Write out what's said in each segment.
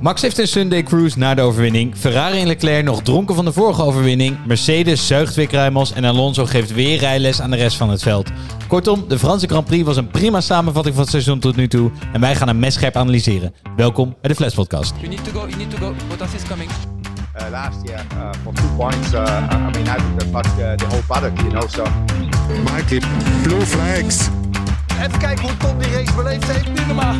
Max heeft een Sunday cruise na de overwinning. Ferrari en Leclerc nog dronken van de vorige overwinning. Mercedes zuigt weer kruimels en Alonso geeft weer rijles aan de rest van het veld. Kortom, de Franse Grand Prix was een prima samenvatting van het seizoen tot nu toe. En wij gaan hem messcherp analyseren. Welkom bij de Flash Podcast. You need to go, you need to go. Bottas is coming. uh, last year uh, for two points. Uh, I mean, I uh, the whole paddock, you know. So Mikey, blue flags. Even kijken hoe Tom die race beleefd heeft. Normaal.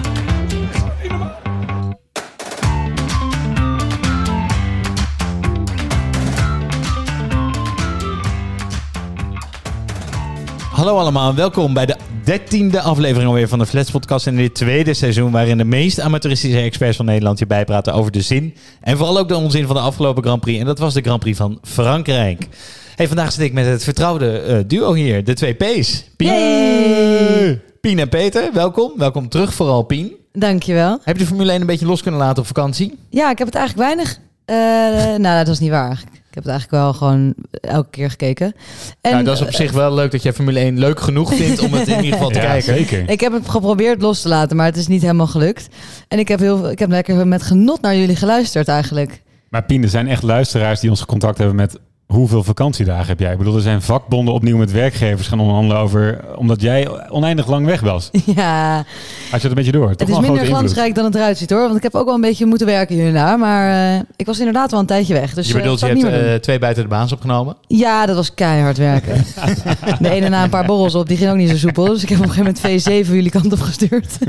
Hallo allemaal, welkom bij de dertiende aflevering alweer van de Flats Podcast. In dit tweede seizoen waarin de meest amateuristische experts van Nederland je bijpraten over de zin. En vooral ook de onzin van de afgelopen Grand Prix. En dat was de Grand Prix van Frankrijk. Hey, vandaag zit ik met het vertrouwde eh, duo hier, de twee P's. Pien, Pien en Peter, welkom. Welkom terug, vooral Pien. Dankjewel. Heb je de Formule 1 een beetje los kunnen laten op vakantie? Ja, ik heb het eigenlijk weinig. eh, nou, dat is niet waar. Ik heb het eigenlijk wel gewoon elke keer gekeken. En nou, dat is op zich wel leuk dat jij Formule 1 leuk genoeg vindt om het in ieder geval te Ja, kijken. zeker. ik heb het geprobeerd los te laten, maar het is niet helemaal gelukt. En ik heb, heel, ik heb lekker met genot naar jullie geluisterd eigenlijk. Maar Pien, er zijn echt luisteraars die ons contact hebben met hoeveel vakantiedagen heb jij? Ik bedoel, er zijn vakbonden opnieuw met werkgevers gaan onderhandelen over, omdat jij oneindig lang weg was. ja, Had je het een beetje door? Toch het is minder glansrijk dan het eruit ziet hoor. Want ik heb ook wel een beetje moeten werken hier en daar. Maar eh, ik was inderdaad wel een tijdje weg. Dus, Je eh, bedoelt, je dat zou hebt eh, twee buiten de baans opgenomen? Ja, dat was keihard werken. de ene na een paar borrels op, die ging ook niet zo soepel. Dus ik heb op een gegeven moment V7 jullie kant op gestuurd.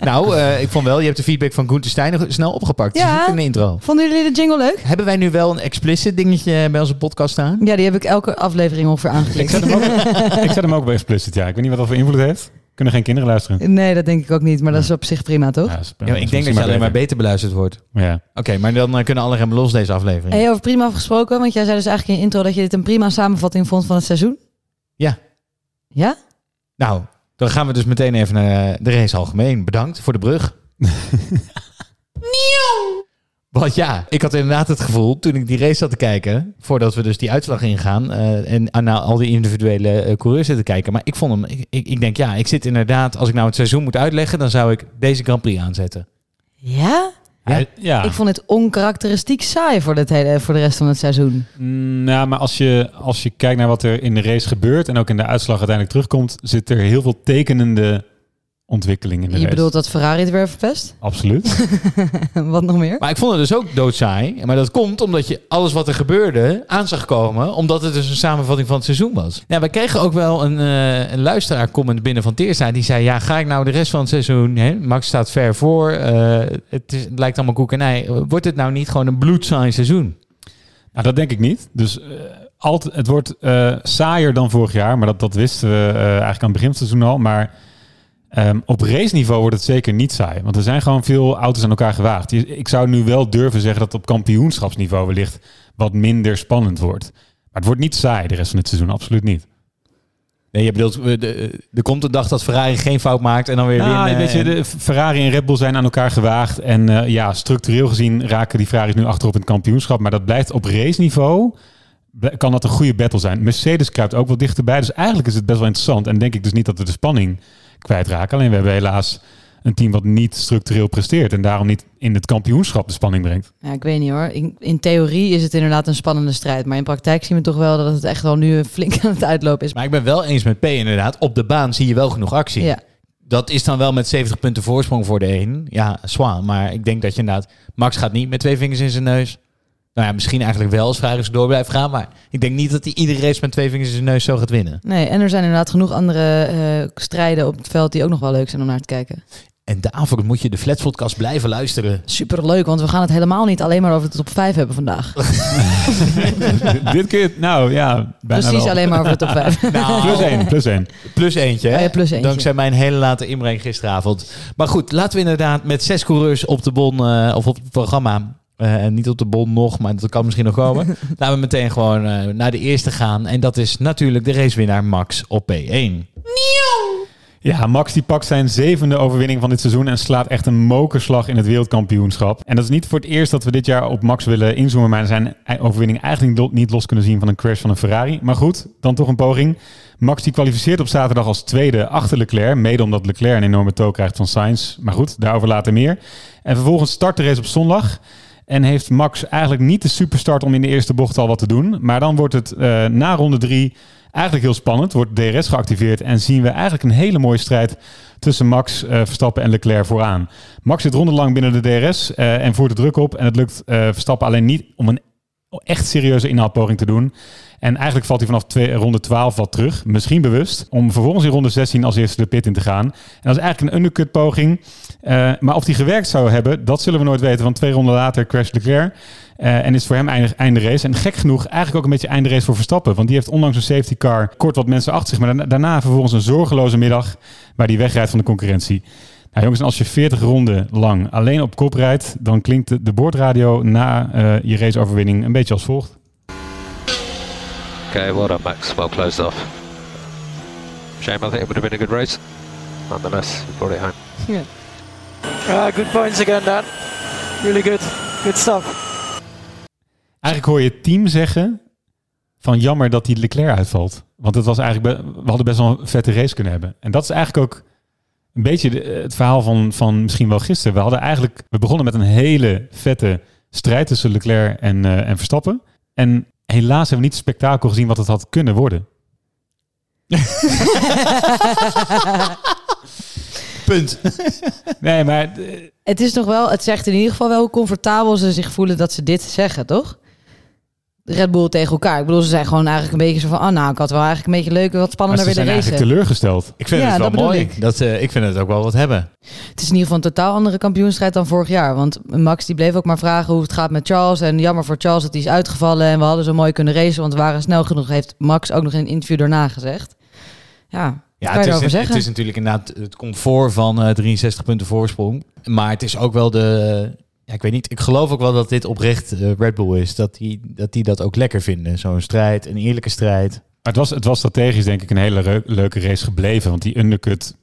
Nou, eh, ik vond wel, je hebt de feedback van Gunther Steiner snel opgepakt. Ja. Ja. Dus in de intro. Vonden jullie de jingle leuk? Hebben wij nu wel een explicit dingetje bij onze podcast staan? Ja, die heb ik elke aflevering ongeveer Ik aangeklikt. zet, hem ook, ik zet hem ook bij explicit, ja. Ik weet niet wat dat voor invloed heeft. Kunnen geen kinderen luisteren? Nee, dat denk ik ook niet. Maar dat is op zich prima, toch? Ja, dat is- Ja, ik denk dat je alleen maar beter beluisterd wordt. Ja. Oké, maar dan eh, kunnen alle remmen los deze aflevering. Hey, over prima gesproken, want jij zei dus eigenlijk in je intro dat je dit een prima samenvatting vond van het seizoen. Ja. Ja? Nou, dan gaan we dus meteen even naar de race algemeen. Bedankt voor de brug. Want ja, ik had inderdaad het gevoel toen ik die race zat te kijken, voordat we dus die uitslag ingaan eh, en naar al die individuele eh, coureurs zitten kijken. Maar ik vond hem, ik, ik, ik denk ja, ik zit inderdaad, als ik nou het seizoen moet uitleggen, dan zou ik deze Grand Prix aanzetten. Ja? Ja. ja. Ik vond het onkarakteristiek saai voor, dit hele, voor de rest van het seizoen. Mm, Nou, maar als je, als je kijkt naar wat er in de race gebeurt en ook in de uitslag uiteindelijk terugkomt, zit er heel veel tekenende ontwikkeling in de Je race. bedoelt dat Ferrari het weer verpest? Absoluut. Wat nog meer? Maar ik vond het dus ook doodsaai. Maar dat komt omdat je alles wat er gebeurde aan zag komen. Omdat het dus een samenvatting van het seizoen was. Ja, wij kregen ook wel een, eh een luisteraar comment binnen van Teersa. Die zei, ja, ga ik nou de rest van het seizoen... Hè, Max staat ver voor. eh, het, is, het lijkt allemaal koek en ei. Wordt het nou niet gewoon een bloedsaai seizoen? Nou, dat denk ik niet. Dus eh, altijd, het wordt eh, saaier dan vorig jaar, maar dat, dat wisten we eh, eigenlijk aan het begin van het seizoen al. Maar ehm, op raceniveau wordt het zeker niet saai, want er zijn gewoon veel auto's aan elkaar gewaagd. Ik zou nu wel durven zeggen dat het op kampioenschapsniveau wellicht wat minder spannend wordt. Maar het wordt niet saai de rest van het seizoen, absoluut niet. Nee, je bedoelt, eh, er komt een dag dat Ferrari geen fout maakt en dan weer Nou, winnen. weet je, de Ferrari en Red Bull zijn aan elkaar gewaagd. En eh, ja, structureel gezien raken die Ferraris nu achterop in het kampioenschap. Maar dat blijft op raceniveau. Kan dat een goede battle zijn? Mercedes kruipt ook wel dichterbij. Dus eigenlijk is het best wel interessant. En denk ik dus niet dat we de spanning kwijtraken. Alleen we hebben helaas een team wat niet structureel presteert. En daarom niet in het kampioenschap de spanning brengt. Ja, ik weet niet hoor. In, in theorie is het inderdaad een spannende strijd. Maar in praktijk zien we toch wel dat het echt wel nu flink aan het uitlopen is. Maar ik ben wel eens met P inderdaad. Op de baan zie je wel genoeg actie. Ja. Dat is dan wel met 70 punten voorsprong voor de een. Ja, zwaar. Maar ik denk dat je inderdaad... Max gaat niet met twee vingers in zijn neus. Nou ja, misschien eigenlijk wel als Ferrari door blijft gaan. Maar ik denk niet dat hij iedere race met twee vingers in zijn neus zo gaat winnen. Nee, en er zijn inderdaad genoeg andere eh, strijden op het veld die ook nog wel leuk zijn om naar te kijken. En daarvoor moet je de Flats podcast blijven luisteren. Super leuk, want we gaan het helemaal niet alleen maar over de top 5 hebben vandaag. Dit keer, nou ja, bijna Precies wel. alleen maar over de top 5. Plus één, plus één. Plus eentje, hè? Oh ja, plus eentje. Dankzij mijn hele late inbreng gisteravond. Maar goed, laten we inderdaad met zes coureurs op de bon... eh, of op het programma... eh, en niet op de bon nog, maar dat kan misschien nog komen. Laten we meteen gewoon eh, naar de eerste gaan. En dat is natuurlijk de racewinnaar Max op P1. Ja, Max die pakt zijn zevende overwinning van dit seizoen en slaat echt een mokerslag in het wereldkampioenschap. En dat is niet voor het eerst dat we dit jaar op Max willen inzoomen, maar zijn overwinning eigenlijk niet lo- niet los kunnen zien van een crash van een Ferrari. Maar goed, dan toch een poging. Max die kwalificeert op zaterdag als tweede achter Leclerc, mede omdat Leclerc een enorme tow krijgt van Sainz. Maar goed, daarover later meer. En vervolgens start de race op zondag. En heeft Max eigenlijk niet de superstart om in de eerste bocht al wat te doen. Maar dan wordt het eh, na ronde drie eigenlijk heel spannend. Wordt DRS geactiveerd en zien we eigenlijk een hele mooie strijd tussen Max eh, Verstappen en Leclerc vooraan. Max zit rondenlang binnen de DRS eh, en voert de druk op. En het lukt Verstappen alleen niet om een echt serieuze inhaalpoging te doen. En eigenlijk valt hij vanaf twee, ronde 12 wat terug. Misschien bewust. Om vervolgens in ronde 16 als eerste de pit in te gaan. En dat is eigenlijk een undercut poging. Eh, maar of die gewerkt zou hebben, dat zullen we nooit weten. Want twee ronden later crasht Leclerc. Eh, en is voor hem einde, einde race. En gek genoeg eigenlijk ook een beetje einde race voor Verstappen. Want die heeft onlangs een safety car kort wat mensen achter zich. Maar daarna, vervolgens een zorgeloze middag waar hij wegrijdt van de concurrentie. Nou jongens, en als je 40 ronden lang alleen op kop rijdt, dan klinkt de, de boordradio na eh, je raceoverwinning een beetje als volgt. Okay, well done, Max. Well closed off. Shame, I think it would have been a good race. Nonetheless, you brought it home. Ah, good points again, Dan. Really good. Good stuff. Eigenlijk hoor je het team zeggen van jammer dat die Leclerc uitvalt. Want het was eigenlijk be- we hadden best wel een vette race kunnen hebben. En dat is eigenlijk ook een beetje de- het verhaal van, van misschien wel gisteren. We hadden eigenlijk we begonnen met een hele vette strijd tussen Leclerc en, eh, en Verstappen. En helaas hebben we niet het spektakel gezien wat het had kunnen worden. Punt. Nee, maar eh, Het is nog wel, het zegt in ieder geval wel hoe comfortabel ze zich voelen dat ze dit zeggen, toch? Red Bull tegen elkaar. Ik bedoel, ze zijn gewoon eigenlijk een beetje zo van, oh nou, ik had wel eigenlijk een beetje leuker, wat spannender ze willen zijn racen. eigenlijk teleurgesteld. Ik vind Ja, het wel dat mooi. ik. Dat, eh, ik vind het ook wel wat hebben. Het is in ieder geval een totaal andere kampioenstrijd dan vorig jaar. Want Max die bleef ook maar vragen hoe het gaat met Charles. En jammer voor Charles dat hij is uitgevallen. En we hadden zo mooi kunnen racen, want we waren snel genoeg. Heeft Max ook nog in een interview daarna gezegd. Ja, Ja, kan het je is, het is natuurlijk inderdaad het comfort van eh 63 punten voorsprong. Maar het is ook wel de... Ja, ik weet niet. Ik geloof ook wel dat dit oprecht eh, Red Bull is. Dat die, dat die dat ook lekker vinden. Zo'n strijd, een eerlijke strijd. Maar het was, het was strategisch denk ik een hele leuke race gebleven. Want die undercut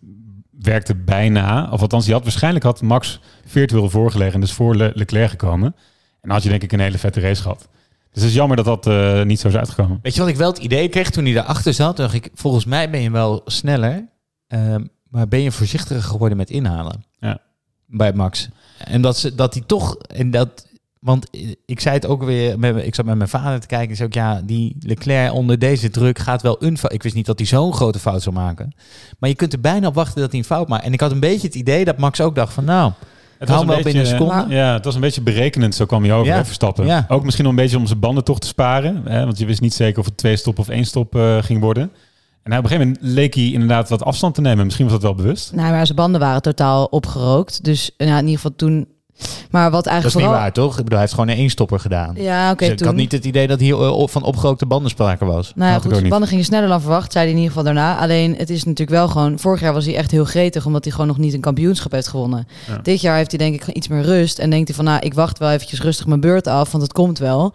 werkte bijna. Of althans, die had waarschijnlijk had Max virtueel voorgelegen. En dus voor Le- Leclerc gekomen. En dan had je denk ik een hele vette race gehad. Dus het is jammer dat dat eh, niet zo is uitgekomen. Weet je wat ik wel het idee kreeg toen hij daarachter zat? Toen dacht ik, volgens mij ben je wel sneller. ehm, maar ben je voorzichtiger geworden met inhalen? Ja. Bij Max. En dat, ze, dat hij toch... En dat, want ik zei het ook weer... Met, ik zat met mijn vader te kijken. En zei ook, ja, die Leclerc onder deze druk gaat wel een fout. Ik wist niet dat hij zo'n grote fout zou maken. Maar je kunt er bijna op wachten dat hij een fout maakt. En ik had een beetje het idee dat Max ook dacht van... Nou, Het binnen een seconde. Ja, het was een beetje berekenend, zo kwam hij over, Ja. hè, Verstappen. Ja. Ook misschien om een beetje om zijn banden toch te sparen. Hè, want je wist niet zeker of het twee stop of één stop eh, ging worden. En op een gegeven moment leek hij inderdaad wat afstand te nemen. Misschien was dat wel bewust. Nou, maar zijn banden waren totaal opgerookt. Dus nou, in ieder geval toen... Maar wat dat is eigenlijk niet waar, toch? Ik bedoel, hij heeft gewoon een éénstopper gedaan. Ja, oké, Dus ik toen... had niet het idee dat hier eh, op- van opgerookte banden sprake was. Nou ja, goed, de banden gingen sneller dan verwacht, zei hij in ieder geval daarna. Alleen, het is natuurlijk wel gewoon... Vorig jaar was hij echt heel gretig, omdat hij gewoon nog niet een kampioenschap heeft gewonnen. Ja. Dit jaar heeft hij denk ik gewoon iets meer rust. En denkt hij van, nou, ik wacht wel eventjes rustig mijn beurt af, want het komt wel.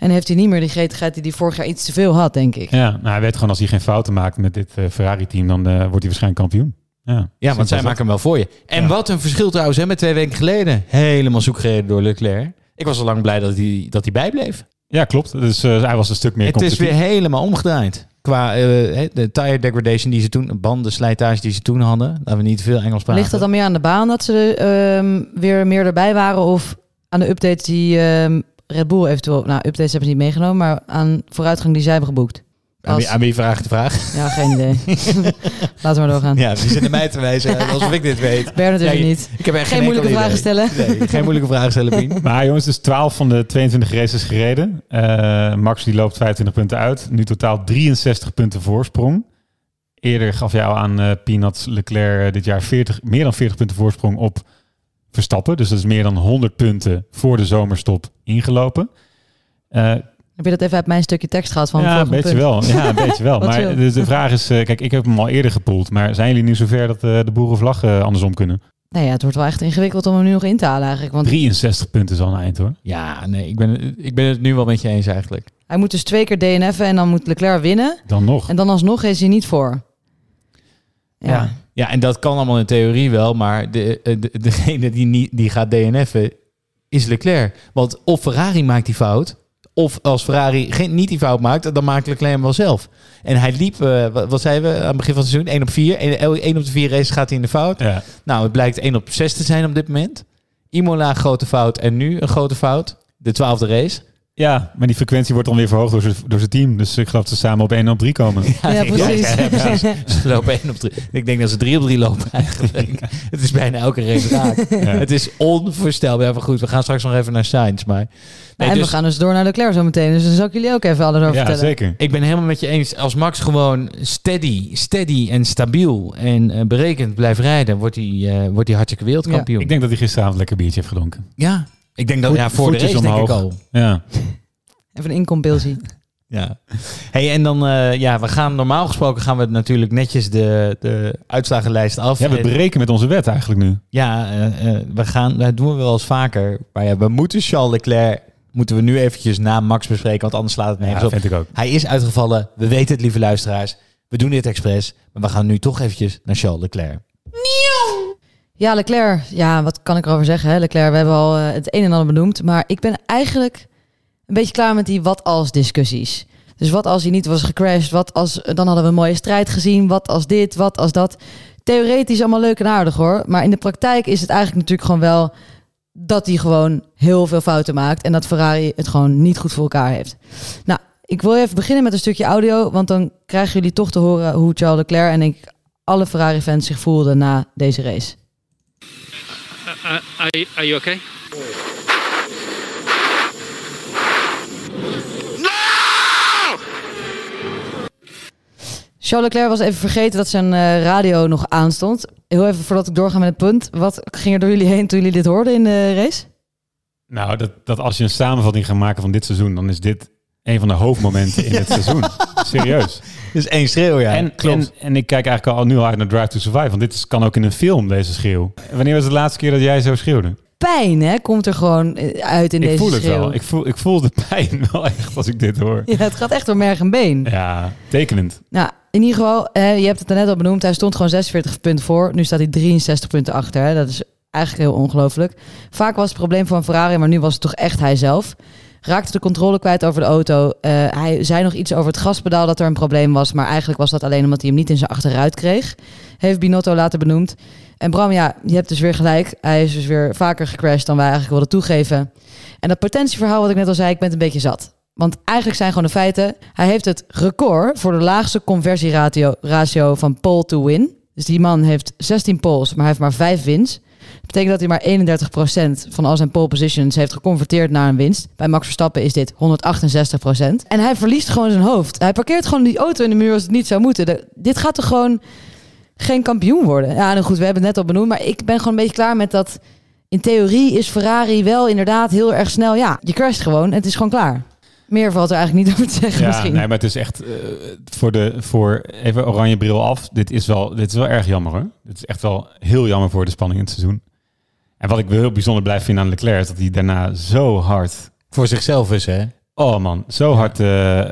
En heeft hij niet meer die gretigheid die hij vorig jaar iets te veel had, denk ik. Ja, nou, hij weet gewoon als hij geen fouten maakt met dit eh, Ferrari-team, dan eh, wordt hij waarschijnlijk kampioen. Ja, Ja, want zij maken hem wel voor je. En Ja. wat een verschil trouwens hè, met twee weken geleden. Helemaal zoek gereden door Leclerc. Ik was al lang blij dat hij, dat hij bijbleef. Ja, klopt. Dus eh, hij was een stuk meer Het is weer helemaal omgedraaid. Qua hè, de tire degradation die ze toen, bandenslijtage die ze toen hadden. Laten we niet veel Engels praten. Ligt dat dan meer aan de baan dat ze ehm, weer meer erbij waren? Of aan de updates die ehm, Red Bull eventueel... Nou, updates hebben ze niet meegenomen, maar aan vooruitgang die zij hebben geboekt. aan, wie, aan wie vraagt de vraag? Ja, geen idee. Laten we maar doorgaan. Ja, die zitten mij te wijzen alsof ik dit weet. Bernard Ja, even je- niet. Ik heb echt Geen geen moeilijke vragen stellen. Nee, geen moeilijke vragen stellen, Pien. Maar jongens, dus 12 van de 22 races gereden. Eh, Max die loopt 25 punten uit. Nu totaal 63 punten voorsprong. Eerder gaf jij al aan eh Peanuts Leclerc eh, dit jaar 40, meer dan 40 punten voorsprong op Verstappen. Dus dat is meer dan 100 punten voor de zomerstop ingelopen. Eh, Heb je dat even uit mijn stukje tekst gehad van ja, een beetje punt? wel. Ja, een beetje wel. Maar dus de vraag is, eh, kijk, ik heb hem al eerder gepoeld. Maar zijn jullie nu zover dat eh, de boerenvlag eh, andersom kunnen? Nee, ja, het wordt wel echt ingewikkeld om hem nu nog in te halen eigenlijk. Want 63 punten is al een eind hoor. Ja, nee, ik ben, ik ben het nu wel met je eens eigenlijk. hij moet dus twee keer DNF'en en dan moet Leclerc winnen. Dan nog. En dan alsnog is hij niet voor. Ja. Ja. Ja, en dat kan allemaal in theorie wel, maar de, eh, de, degene die, niet, die gaat DNF'en is Leclerc. Want of Ferrari maakt die fout, of als Ferrari geen, niet die fout maakt, dan maakt Leclerc hem wel zelf. En hij liep, eh, wat, wat zeiden we aan het begin van het seizoen, 1 op 4. 1, op de 4 races gaat hij in de fout. Ja. Nou, het blijkt 1 op 6 te zijn op dit moment. Imola grote fout en nu een grote fout. De twaalfde race. Ja, maar die frequentie wordt dan weer verhoogd door zijn- door zijn team. Dus ik geloof dat ze samen op 1 op 3 komen. Ja, precies. Ja, precies. Ze lopen 1 op 3. Ik denk dat ze 3 op 3 lopen eigenlijk. het is bijna elke race raak. Het is onvoorstelbaar. Ja, maar goed, we gaan straks nog even naar Sainz. Maar nee, en dus we gaan dus door naar Leclerc zo meteen. Dus dan zal ik jullie ook even alles over Ja, vertellen. zeker. ik ben helemaal met je eens. Als Max gewoon steady, steady en stabiel en eh, berekend blijft rijden, wordt hij, eh, wordt hij hartstikke wereldkampioen. Ik denk dat hij gisteravond lekker biertje heeft gedronken. ja, ik denk dat Voet- ja, voor de voetjes race denk ik omhoog. al. Ja. Even een inkompilsie. Ja. Hey, en dan, eh, ja, we gaan normaal gesproken gaan we natuurlijk netjes de, de uitslagenlijst af. ja, we En- breken met onze wet eigenlijk nu. Ja, eh, eh, we gaan, dat doen we wel eens vaker. Maar ja, we moeten Charles Leclerc, moeten we nu eventjes na Max bespreken, want anders slaat het nergens Ja, op. vind ik ook. Hij is uitgevallen, we weten het, lieve luisteraars. We doen dit expres, maar we gaan nu toch eventjes naar Charles Leclerc. Ja, Leclerc. Ja, wat kan ik erover zeggen? Hè? Leclerc, we hebben al eh, het een en ander benoemd. Maar ik ben eigenlijk een beetje klaar met die wat als discussies. Dus wat als hij niet was gecrashed? Wat als, dan hadden we een mooie strijd gezien. Wat als dit? Wat als dat? Theoretisch allemaal leuk en aardig hoor. Maar in de praktijk is het eigenlijk natuurlijk gewoon wel dat hij gewoon heel veel fouten maakt. En dat Ferrari het gewoon niet goed voor elkaar heeft. Nou, ik wil even beginnen met een stukje audio. Want dan krijgen jullie toch te horen hoe Charles Leclerc en ik alle Ferrari-fans zich voelden na deze race. Are, are you okay? Charles Leclerc was even vergeten dat zijn eh, radio nog aanstond. Heel even voordat ik doorga met het punt. Wat ging er door jullie heen toen jullie dit hoorden in de race? Nou, dat, dat als je een samenvatting gaat maken van dit seizoen, dan is dit een van de hoofdmomenten in het seizoen. Serieus. Dus één schreeuw, ja. en, en, en ik kijk eigenlijk al nu al uit naar Drive to Survive, want dit is, kan ook in een film, deze schreeuw. Wanneer was de laatste keer dat jij zo schreeuwde? Pijn, hè, komt er gewoon eh, uit in ik deze voel het schreeuw. wel. Ik voel, ik voel de pijn wel echt als ik dit hoor. Ja, het gaat echt door merg en been. Ja, tekenend. Nou, in ieder geval, eh, je hebt het er net al benoemd. Hij stond gewoon 46 punten voor. Nu staat hij 63 punten achter. Hè. Dat is eigenlijk heel ongelooflijk. Vaak was het probleem van Ferrari, maar nu was het toch echt hij zelf. Raakte de controle kwijt over de auto. Eh, hij zei nog iets over het gaspedaal dat er een probleem was. Maar eigenlijk was dat alleen omdat hij hem niet in zijn achteruit kreeg. Heeft Binotto later benoemd. En Bram, ja, je hebt dus weer gelijk. Hij is dus weer vaker gecrashed dan wij eigenlijk wilden toegeven. En dat potentieverhaal wat ik net al zei, ik ben het een beetje zat. Want eigenlijk zijn gewoon de feiten. Hij heeft het record voor de laagste conversieratio ratio van pole to win. Dus die man heeft 16 poles, maar hij heeft maar 5 wins. Dat betekent dat hij maar 31% van al zijn pole positions heeft geconverteerd naar een winst. Bij Max Verstappen is dit 168%. En hij verliest gewoon zijn hoofd. Hij parkeert gewoon die auto in de muur als het niet zou moeten. Dit gaat toch gewoon geen kampioen worden? Ja, nou goed, we hebben het net al benoemd. Maar ik ben gewoon een beetje klaar met dat... In theorie is Ferrari wel inderdaad heel erg snel. Ja, je crasht gewoon het is gewoon klaar. Meer valt er eigenlijk niet over te zeggen Ja, misschien. nee, maar het is echt eh, voor de voor even oranje bril af. Dit is wel, dit is wel erg jammer hoor. Dit is echt wel heel jammer voor de spanning in het seizoen. En wat ik wel heel bijzonder blijf vinden aan Leclerc is dat hij daarna zo hard, Voor zichzelf is, hè? oh man, zo hard, eh,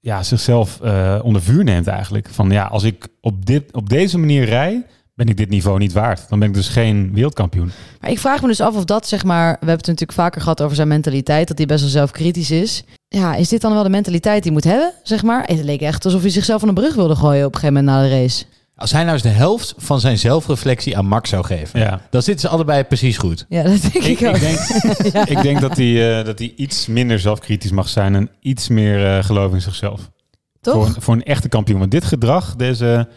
ja, zichzelf eh, onder vuur neemt eigenlijk. Van ja, als ik op dit, op deze manier rij, ben ik dit niveau niet waard. Dan ben ik dus geen wereldkampioen. Maar ik vraag me dus af of dat, zeg maar... We hebben het natuurlijk vaker gehad over zijn mentaliteit. Dat hij best wel zelfkritisch is. Ja, is dit dan wel de mentaliteit die hij moet hebben, zeg maar? Het leek echt alsof hij zichzelf van een brug wilde gooien op een gegeven moment na de race. Als hij nou eens de helft van zijn zelfreflectie aan Max zou geven, Ja. dan zitten ze allebei precies goed. Ja, dat denk ik, Ik, ook. ik denk, ik denk dat, hij, eh, dat hij iets minder zelfkritisch mag zijn en iets meer eh geloof in zichzelf. Toch? Voor, een- voor een echte kampioen. Want dit gedrag, deze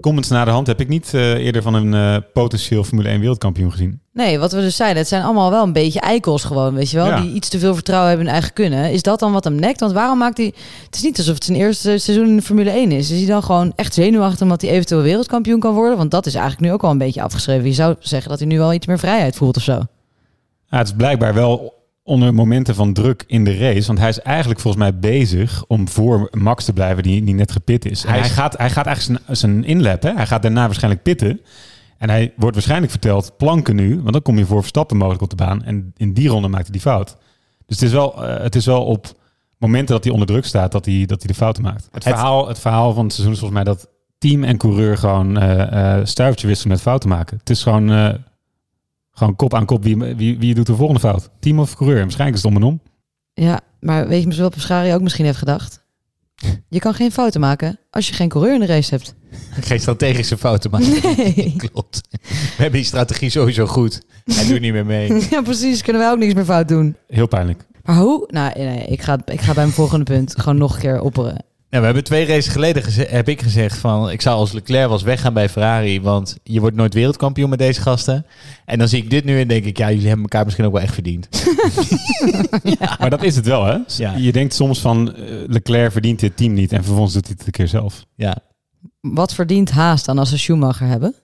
comments na de hand, heb ik niet eh, eerder van een eh, potentieel Formule 1 wereldkampioen gezien. Nee, wat we dus zeiden, het zijn allemaal wel een beetje eikels gewoon, weet je wel? Ja. Die iets te veel vertrouwen hebben in eigen kunnen. Is dat dan wat hem nekt? Want waarom maakt hij... Het is niet alsof het zijn eerste seizoen in de Formule 1 is. Is hij dan gewoon echt zenuwachtig omdat hij eventueel wereldkampioen kan worden? Want dat is eigenlijk nu ook al een beetje afgeschreven. Je zou zeggen dat hij nu wel iets meer vrijheid voelt of zo. Ja, het is blijkbaar wel onder momenten van druk in de race. Want hij is eigenlijk volgens mij bezig om voor Max te blijven, die, die net gepit is. Hij hij, is- gaat, hij gaat eigenlijk zijn, zijn inlap, hè? hij gaat daarna waarschijnlijk pitten. En hij wordt waarschijnlijk verteld, planken nu, want dan kom je voor Verstappen mogelijk op de baan. En in die ronde maakt hij die fout. Dus het is wel, eh, het is wel op momenten dat hij onder druk staat, dat hij, dat hij de fouten maakt. Het, verhaal, het verhaal van het seizoen is volgens mij dat team en coureur gewoon eh eh stuivertje wisselen met fouten maken. Het is gewoon, gewoon kop aan kop wie, wie, wie doet de volgende fout. Team of coureur? Waarschijnlijk is het om en om. Ja, maar weet je misschien wat Pescari ook misschien heeft gedacht? Je kan geen fouten maken als je geen coureur in de race hebt. Geen strategische fouten maken. Nee. Klopt. We hebben die strategie sowieso goed. Hij doet niet meer mee. Ja, precies. Kunnen wij ook niks meer fout doen. Heel pijnlijk. Maar hoe? Nou, nee, ik ga, ik ga bij mijn volgende punt gewoon nog een keer opperen. Nou, we hebben twee races geleden geze- heb ik gezegd van ik zou als Leclerc was weggaan bij Ferrari, want je wordt nooit wereldkampioen met deze gasten. En dan zie ik dit nu en denk ik, ja, jullie hebben elkaar misschien ook wel echt verdiend. Maar dat is het wel, hè? Ja. Je denkt soms van eh, Leclerc verdient dit team niet en vervolgens doet hij het een keer zelf. Ja, Wat verdient Haas dan als ze Schumacher hebben?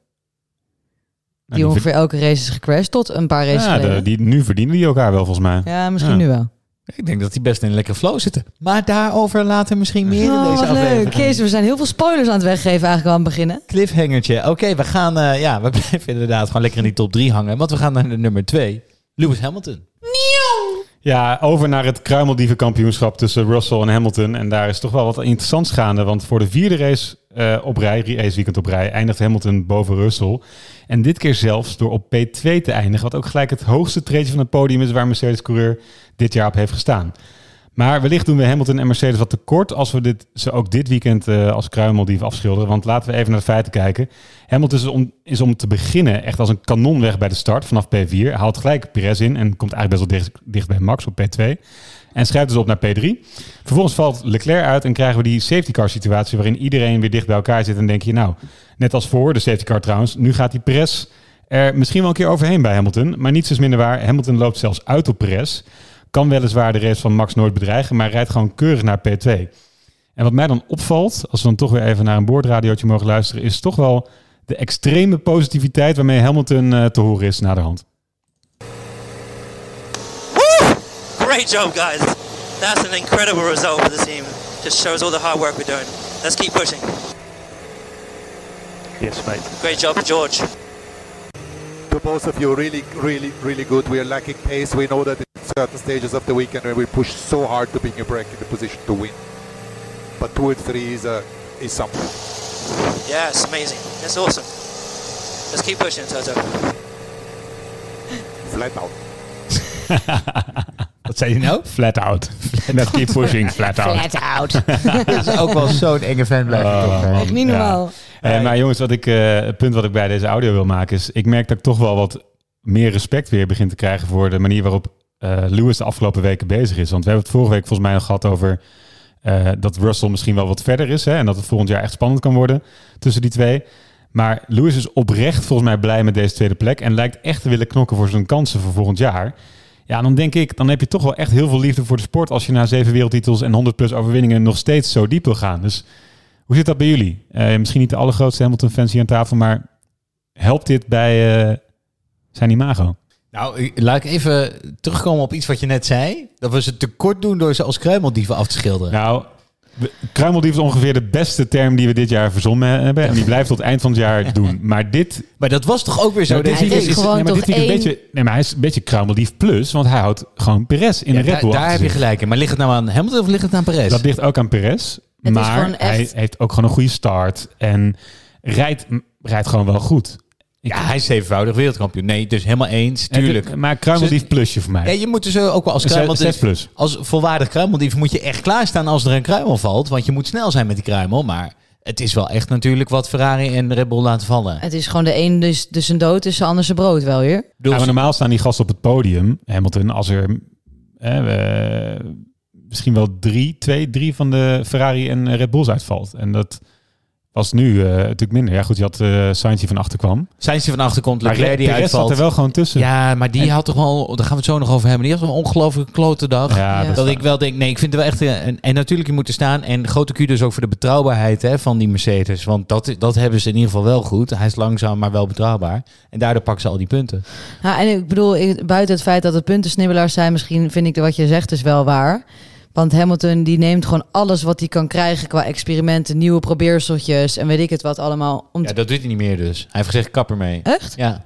Nou, Die ongeveer elke race is gecrashed tot een paar races ja, de- die, nu verdienen die elkaar wel volgens mij. Ja, misschien Ja. nu wel. Ik denk dat die best in een lekkere flow zitten. Maar daarover later misschien meer in Oh, deze aflevering. leuk. Jezus, we zijn heel veel spoilers aan het weggeven eigenlijk al aan het beginnen. Cliffhangertje. Oké, we gaan, eh, ja, we blijven inderdaad gewoon lekker in die top 3 hangen, want we gaan naar de nummer 2. Lewis Hamilton. Ja, over naar het kruimeldievenkampioenschap tussen Russell en Hamilton. En daar is toch wel wat interessants gaande. Want voor de vierde race eh, op rij, raceweekend op rij, eindigt Hamilton boven Russell. En dit keer zelfs door op P2 te eindigen. Wat ook gelijk het hoogste treedje van het podium is waar Mercedes-coureur dit jaar op heeft gestaan. Maar wellicht doen we Hamilton en Mercedes wat tekort als we dit, ze ook dit weekend eh, als kruimeldief afschilderen. Want laten we even naar de feiten kijken. Hamilton is om, is om te beginnen echt als een kanon weg bij de start vanaf P4. Hij haalt gelijk Perez in en komt eigenlijk best wel dicht, dicht bij Max op P2. En schrijft dus op naar P3. Vervolgens valt Leclerc uit en krijgen we die safety car situatie waarin iedereen weer dicht bij elkaar zit. En denk je, nou, net als voor de safety car trouwens, nu gaat die Perez er misschien wel een keer overheen bij Hamilton. Maar niets is minder waar. Hamilton loopt zelfs uit op Perez. Kan weliswaar de race van Max nooit bedreigen, maar rijdt gewoon keurig naar P2. En wat mij dan opvalt, als we dan toch weer even naar een boordradiootje mogen luisteren, is toch wel de extreme positiviteit waarmee Hamilton eh, te horen is na de hand. Great job, guys. That's an incredible result for the team. Just shows all the hard work we're doing. Let's keep pushing. Yes, mate. Great job, George. To both of you, really, really, really good. We are lacking pace. We know that in certain stages of the weekend when we push so hard to bring a break in the position to win. But two and three is, uh, is something. Yeah, it's amazing. It's awesome. Let's keep pushing, Toto. Flat out. Wat zei hij nou? Flat out. Net keep pushing, flat out. Flat out. Dat is ook wel zo'n enge fan blijven. Oh, toch, hè? man. Echt niet Ja. Eh, maar jongens, wat ik, eh, het punt wat ik bij deze audio wil maken is... ik merk dat ik toch wel wat meer respect weer begin te krijgen... voor de manier waarop eh, Lewis de afgelopen weken bezig is. Want we hebben het vorige week volgens mij nog gehad over... dat Russell misschien wel wat verder is... Hè, en dat het volgend jaar echt spannend kan worden tussen die twee. Maar Lewis is oprecht volgens mij blij met deze tweede plek... en lijkt echt te willen knokken voor zijn kansen voor volgend jaar... Ja, dan denk ik, dan heb je toch wel echt heel veel liefde voor de sport... als je na zeven wereldtitels en 100 plus overwinningen... nog steeds zo diep wil gaan. Dus hoe zit dat bij jullie? Eh, misschien niet de allergrootste Hamilton-fans hier aan tafel, maar helpt dit bij eh, zijn imago? Nou, ik- laat ik even terugkomen op iets wat je net zei. Dat we ze tekort doen door ze als kruimeldieven af te schilderen. Nou, kruimeldief is ongeveer de beste term die we dit jaar verzonnen hebben. En die blijft tot eind van het jaar doen. Maar dit... Maar dat was toch ook weer zo? Nou, dit is gewoon nee, maar dit één- een beetje, nee, maar hij is een beetje kruimeldief plus, want hij houdt gewoon Perez in Ja, de Red daar, Bull daar achter heb je gelijk in. Maar ligt het nou aan Hamilton of ligt het aan Perez? Dat ligt ook aan Perez. Is maar echt- hij heeft ook gewoon een goede start. En rijdt, rijdt gewoon wel goed. Ja, hij is zevenvoudig wereldkampioen. Nee, dus helemaal eens. En Tuurlijk. Maar kruimeldief plusje voor mij. Ja, je moet dus ook wel als kruimeldief... plus. Als volwaardig kruimeldief moet je echt klaarstaan als er een kruimel valt. Want je moet snel zijn met die kruimel. Maar het is wel echt natuurlijk wat Ferrari en Red Bull laten vallen. Het is gewoon de een dus, dus een dood, dus de ander zijn brood wel weer. Ja, maar normaal staan die gasten op het podium, Hamilton, als er eh, eh, misschien wel drie, twee, drie van de Ferrari en Red Bulls uitvalt. En dat was nu eh, natuurlijk minder. Ja, goed, je had uh, Sainz die van achter kwam. Sainz die van achter komt, Maar Leclerc die Perez uitvalt. zat er wel gewoon tussen. Ja, maar die En- had toch wel... Daar gaan we het zo nog over hebben. Die had een ongelooflijke klote dag. Ja, Ja. dat ik wel denk, nee, ik vind het wel echt... eh, En, en natuurlijk, je moet er staan. En grote Q dus ook voor de betrouwbaarheid hè, van die Mercedes. Want dat, dat hebben ze in ieder geval wel goed. Hij is langzaam, maar wel betrouwbaar. En daardoor pakken ze al die punten. Ja, en ik bedoel, ik- buiten het feit dat het puntensnibbelaars zijn, misschien vind ik dat wat je zegt is wel waar. Want Hamilton die neemt gewoon alles wat hij kan krijgen qua experimenten, nieuwe probeerseltjes en weet ik het wat allemaal. Om Ja, dat doet hij niet meer dus. Hij heeft gezegd, kap ermee. Echt? Ja.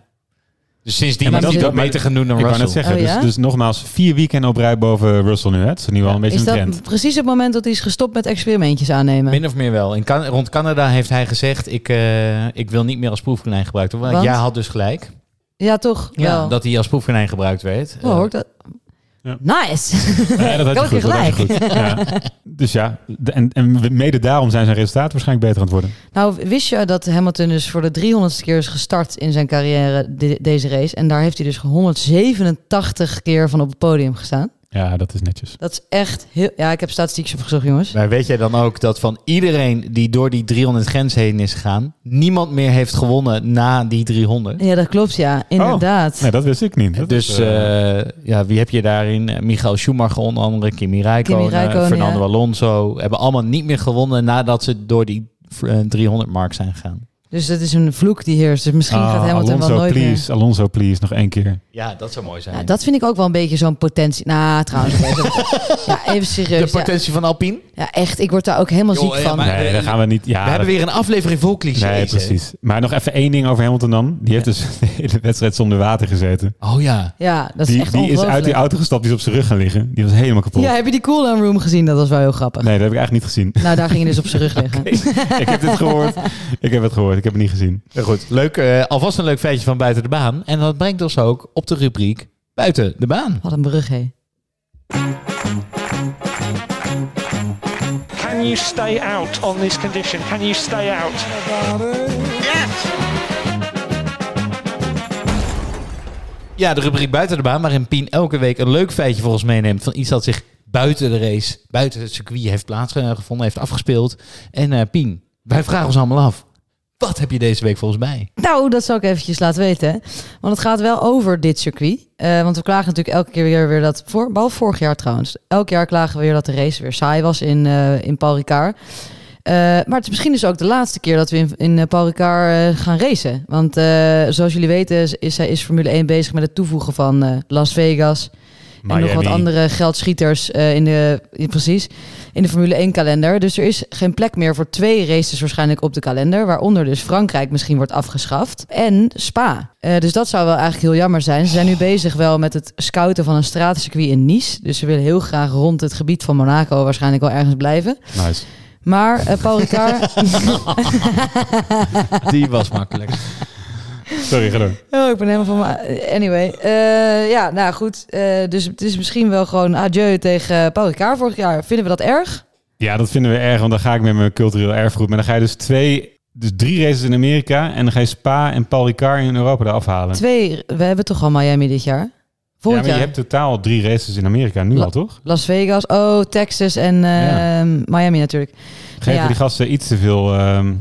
Dus sindsdien heeft hij dat- dat beter gaan doen dan Ik Russell. net zeggen, Oh, ja? dus, dus nogmaals, vier weekenden op rij boven Russell nu. Hè? Het is nu al een beetje Is een dat trend. precies het moment dat hij is gestopt met experimentjes aannemen? Min of meer wel. In rond Canada heeft hij gezegd, ik, eh, ik wil niet meer als proefkonijn gebruikt worden. Want jij had dus gelijk. Ja, toch? Ja, wel. dat hij als proefkonijn gebruikt werd. Oh, hoor ik dat? Ja. Nice. Ja, dat had je goed. je Dat had je gelijk. goed. Ja. Dus ja, en, en mede daarom zijn zijn resultaten waarschijnlijk beter aan het worden. Nou, wist je dat Hamilton dus voor de 300ste keer is gestart in zijn carrière de- deze race? En daar heeft hij dus 187 keer van op het podium gestaan. Ja, dat is netjes. Dat is echt heel... Ja, ik heb statistiekjes opgezocht, jongens. Maar weet jij dan ook dat van iedereen die door die 300 grens heen is gegaan, niemand meer heeft gewonnen na die 300? Ja, dat klopt, ja. Inderdaad. Nee, dat wist ik niet. Dat dus is, eh, eh, ja, wie heb je daarin? Eh, Michael Schumacher onder andere, Kimi Räikkönen, Fernando ja. Alonso. Hebben allemaal niet meer gewonnen nadat ze door die eh, 300 mark zijn gegaan. Dus dat is een vloek die heerst. Dus misschien ah, gaat Hamilton Alonso, wel nooit please. Alonso, please. Nog één keer. Ja, dat zou mooi zijn. meer... Ja, dat vind ik ook wel een beetje zo'n potentie... Nou, trouwens. ja, even de serieus. Ja, potentie van Alpine? ja, echt. Ik word daar ook helemaal ziek ja, van. maar- Nee, dan gaan we niet. Ja, We hebben weer een aflevering vol clichés. Nee, precies. Maar nog even één ding over Hamilton dan. Die heeft dus de hele wedstrijd zonder water gezeten. Oh ja. Ja, dat is Die, echt die is uit die auto gestapt, die is op zijn rug gaan liggen. Die was helemaal kapot. Ja, heb je die cooldown room gezien? Dat was wel heel grappig. Nee, dat heb ik eigenlijk niet gezien. Nou, daar ging je dus op zijn rug liggen. ik heb dit gehoord. Ik heb het gehoord. Ik heb het niet gezien. Ja, goed, leuk. eh, alvast een leuk feitje van buiten de baan. En dat brengt ons ook op de rubriek buiten de baan. Wat een brug, hé. Can you stay out on this condition? Can you stay out? Ja, de rubriek buiten de baan, waarin Pien elke week een leuk feitje voor ons meeneemt van iets dat zich buiten de race, buiten het circuit heeft plaatsgevonden, heeft afgespeeld. En eh, Pien, wij vragen ons allemaal af, wat heb je deze week volgens mij? Nou, dat zal ik eventjes laten weten. Want het gaat wel over dit circuit. Eh, want we klagen natuurlijk elke keer weer, weer dat... Voor, behalve vorig jaar trouwens. Elk jaar klagen we weer dat de race weer saai was in, eh, in Paul Ricard. Eh, maar het is misschien dus ook de laatste keer dat we in, in Paul Ricard gaan racen. Want zoals jullie weten is, is, is Formule 1 bezig met het toevoegen van Las Vegas... En nog wat andere geldschieters eh, in de, precies, in de Formule 1 kalender. Dus er is geen plek meer voor twee races waarschijnlijk op de kalender. Waaronder dus Frankrijk misschien wordt afgeschaft. En Spa. Eh, dus dat zou wel eigenlijk heel jammer zijn. Ze zijn nu bezig wel met het scouten van een stratencircuit in Nice. Dus ze willen heel graag rond het gebied van Monaco waarschijnlijk wel ergens blijven. Nice. Maar eh, Paul Ricard... Die was makkelijk. Sorry, door. Oh, ik ben helemaal van me. Anyway, eh, ja, nou goed. Eh, dus het is misschien wel gewoon adieu tegen Paul Ricard vorig jaar. Vinden we dat erg? Ja, dat vinden we erg, want dan ga ik met mijn cultureel erfgoed. Maar dan ga je dus twee, dus drie races in Amerika en dan ga je Spa en Paul Ricard in Europa eraf halen. Twee, we hebben toch al Miami dit jaar? ja, maar je hebt totaal drie races in Amerika nu La- al, toch? Las Vegas, oh, Texas en eh, Ja. Miami natuurlijk. Geven Ja. die gasten iets te veel... ehm,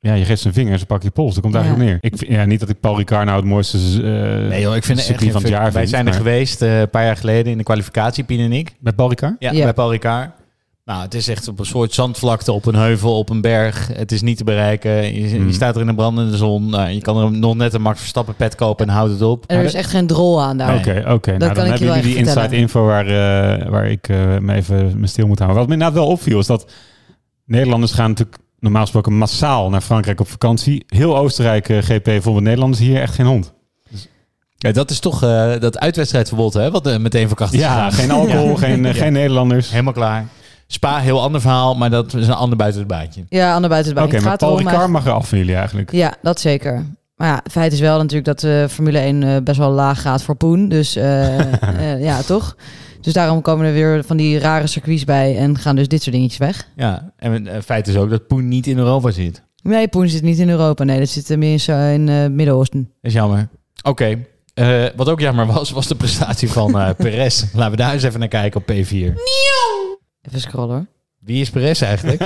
ja, je geeft ze een vinger en ze pakken je pols. Dat komt Ja. eigenlijk op neer. Ik, vind- ja, niet dat ik Paul Ricard nou het mooiste eh Nee joh, ik vind het echt van het jaar Wij zijn er geweest eh, een paar jaar geleden in de kwalificatie, Pien en ik. Met Paul Ricard? Ja, Ja. bij Paul Ricard. Nou, het is echt op een soort zandvlakte, op een heuvel, op een berg. Het is niet te bereiken. Je, je Hmm. staat er in de brandende zon. Nou, je kan er nog net een Max Verstappen pet kopen en houdt het op. En er is echt geen drol aan daar. Oké, oké. Nou, dan je hebben jullie die inside info waar, eh, waar ik eh, me even me stil moet houden. Wat me inderdaad wel opviel is dat Nederlanders gaan natuurlijk normaal gesproken massaal naar Frankrijk op vakantie. Heel Oostenrijk eh, GP vonden Nederlanders hier echt geen hond. Ja, dat is toch eh, dat uitwedstrijdverbod, hè? Wat eh, meteen van kracht is Ja, gegaan. geen alcohol, Ja. geen, Ja. geen Nederlanders. Helemaal klaar. Spa, heel ander verhaal, maar dat is een ander buiten het baantje. Ja, ander buiten het Oké, baan. Het maar Paul Ricard eigenlijk- mag er af van jullie eigenlijk. Ja, dat zeker. Maar ja, het feit is wel natuurlijk dat de Formule 1 eh, best wel laag gaat voor Poen. Dus eh, eh, ja, toch? Dus daarom komen er weer van die rare circuits bij en gaan dus dit soort dingetjes weg. Ja, en het feit is ook dat Poen niet in Europa zit. Nee, Poen zit niet in Europa. Nee, dat zit eh, meer in, in eh, Midden-Oosten. Is jammer. Oké. Eh, wat ook jammer was, was de prestatie van eh Perez. Laten we daar eens even naar kijken op P4. Even scrollen hoor. Wie is Perez eigenlijk?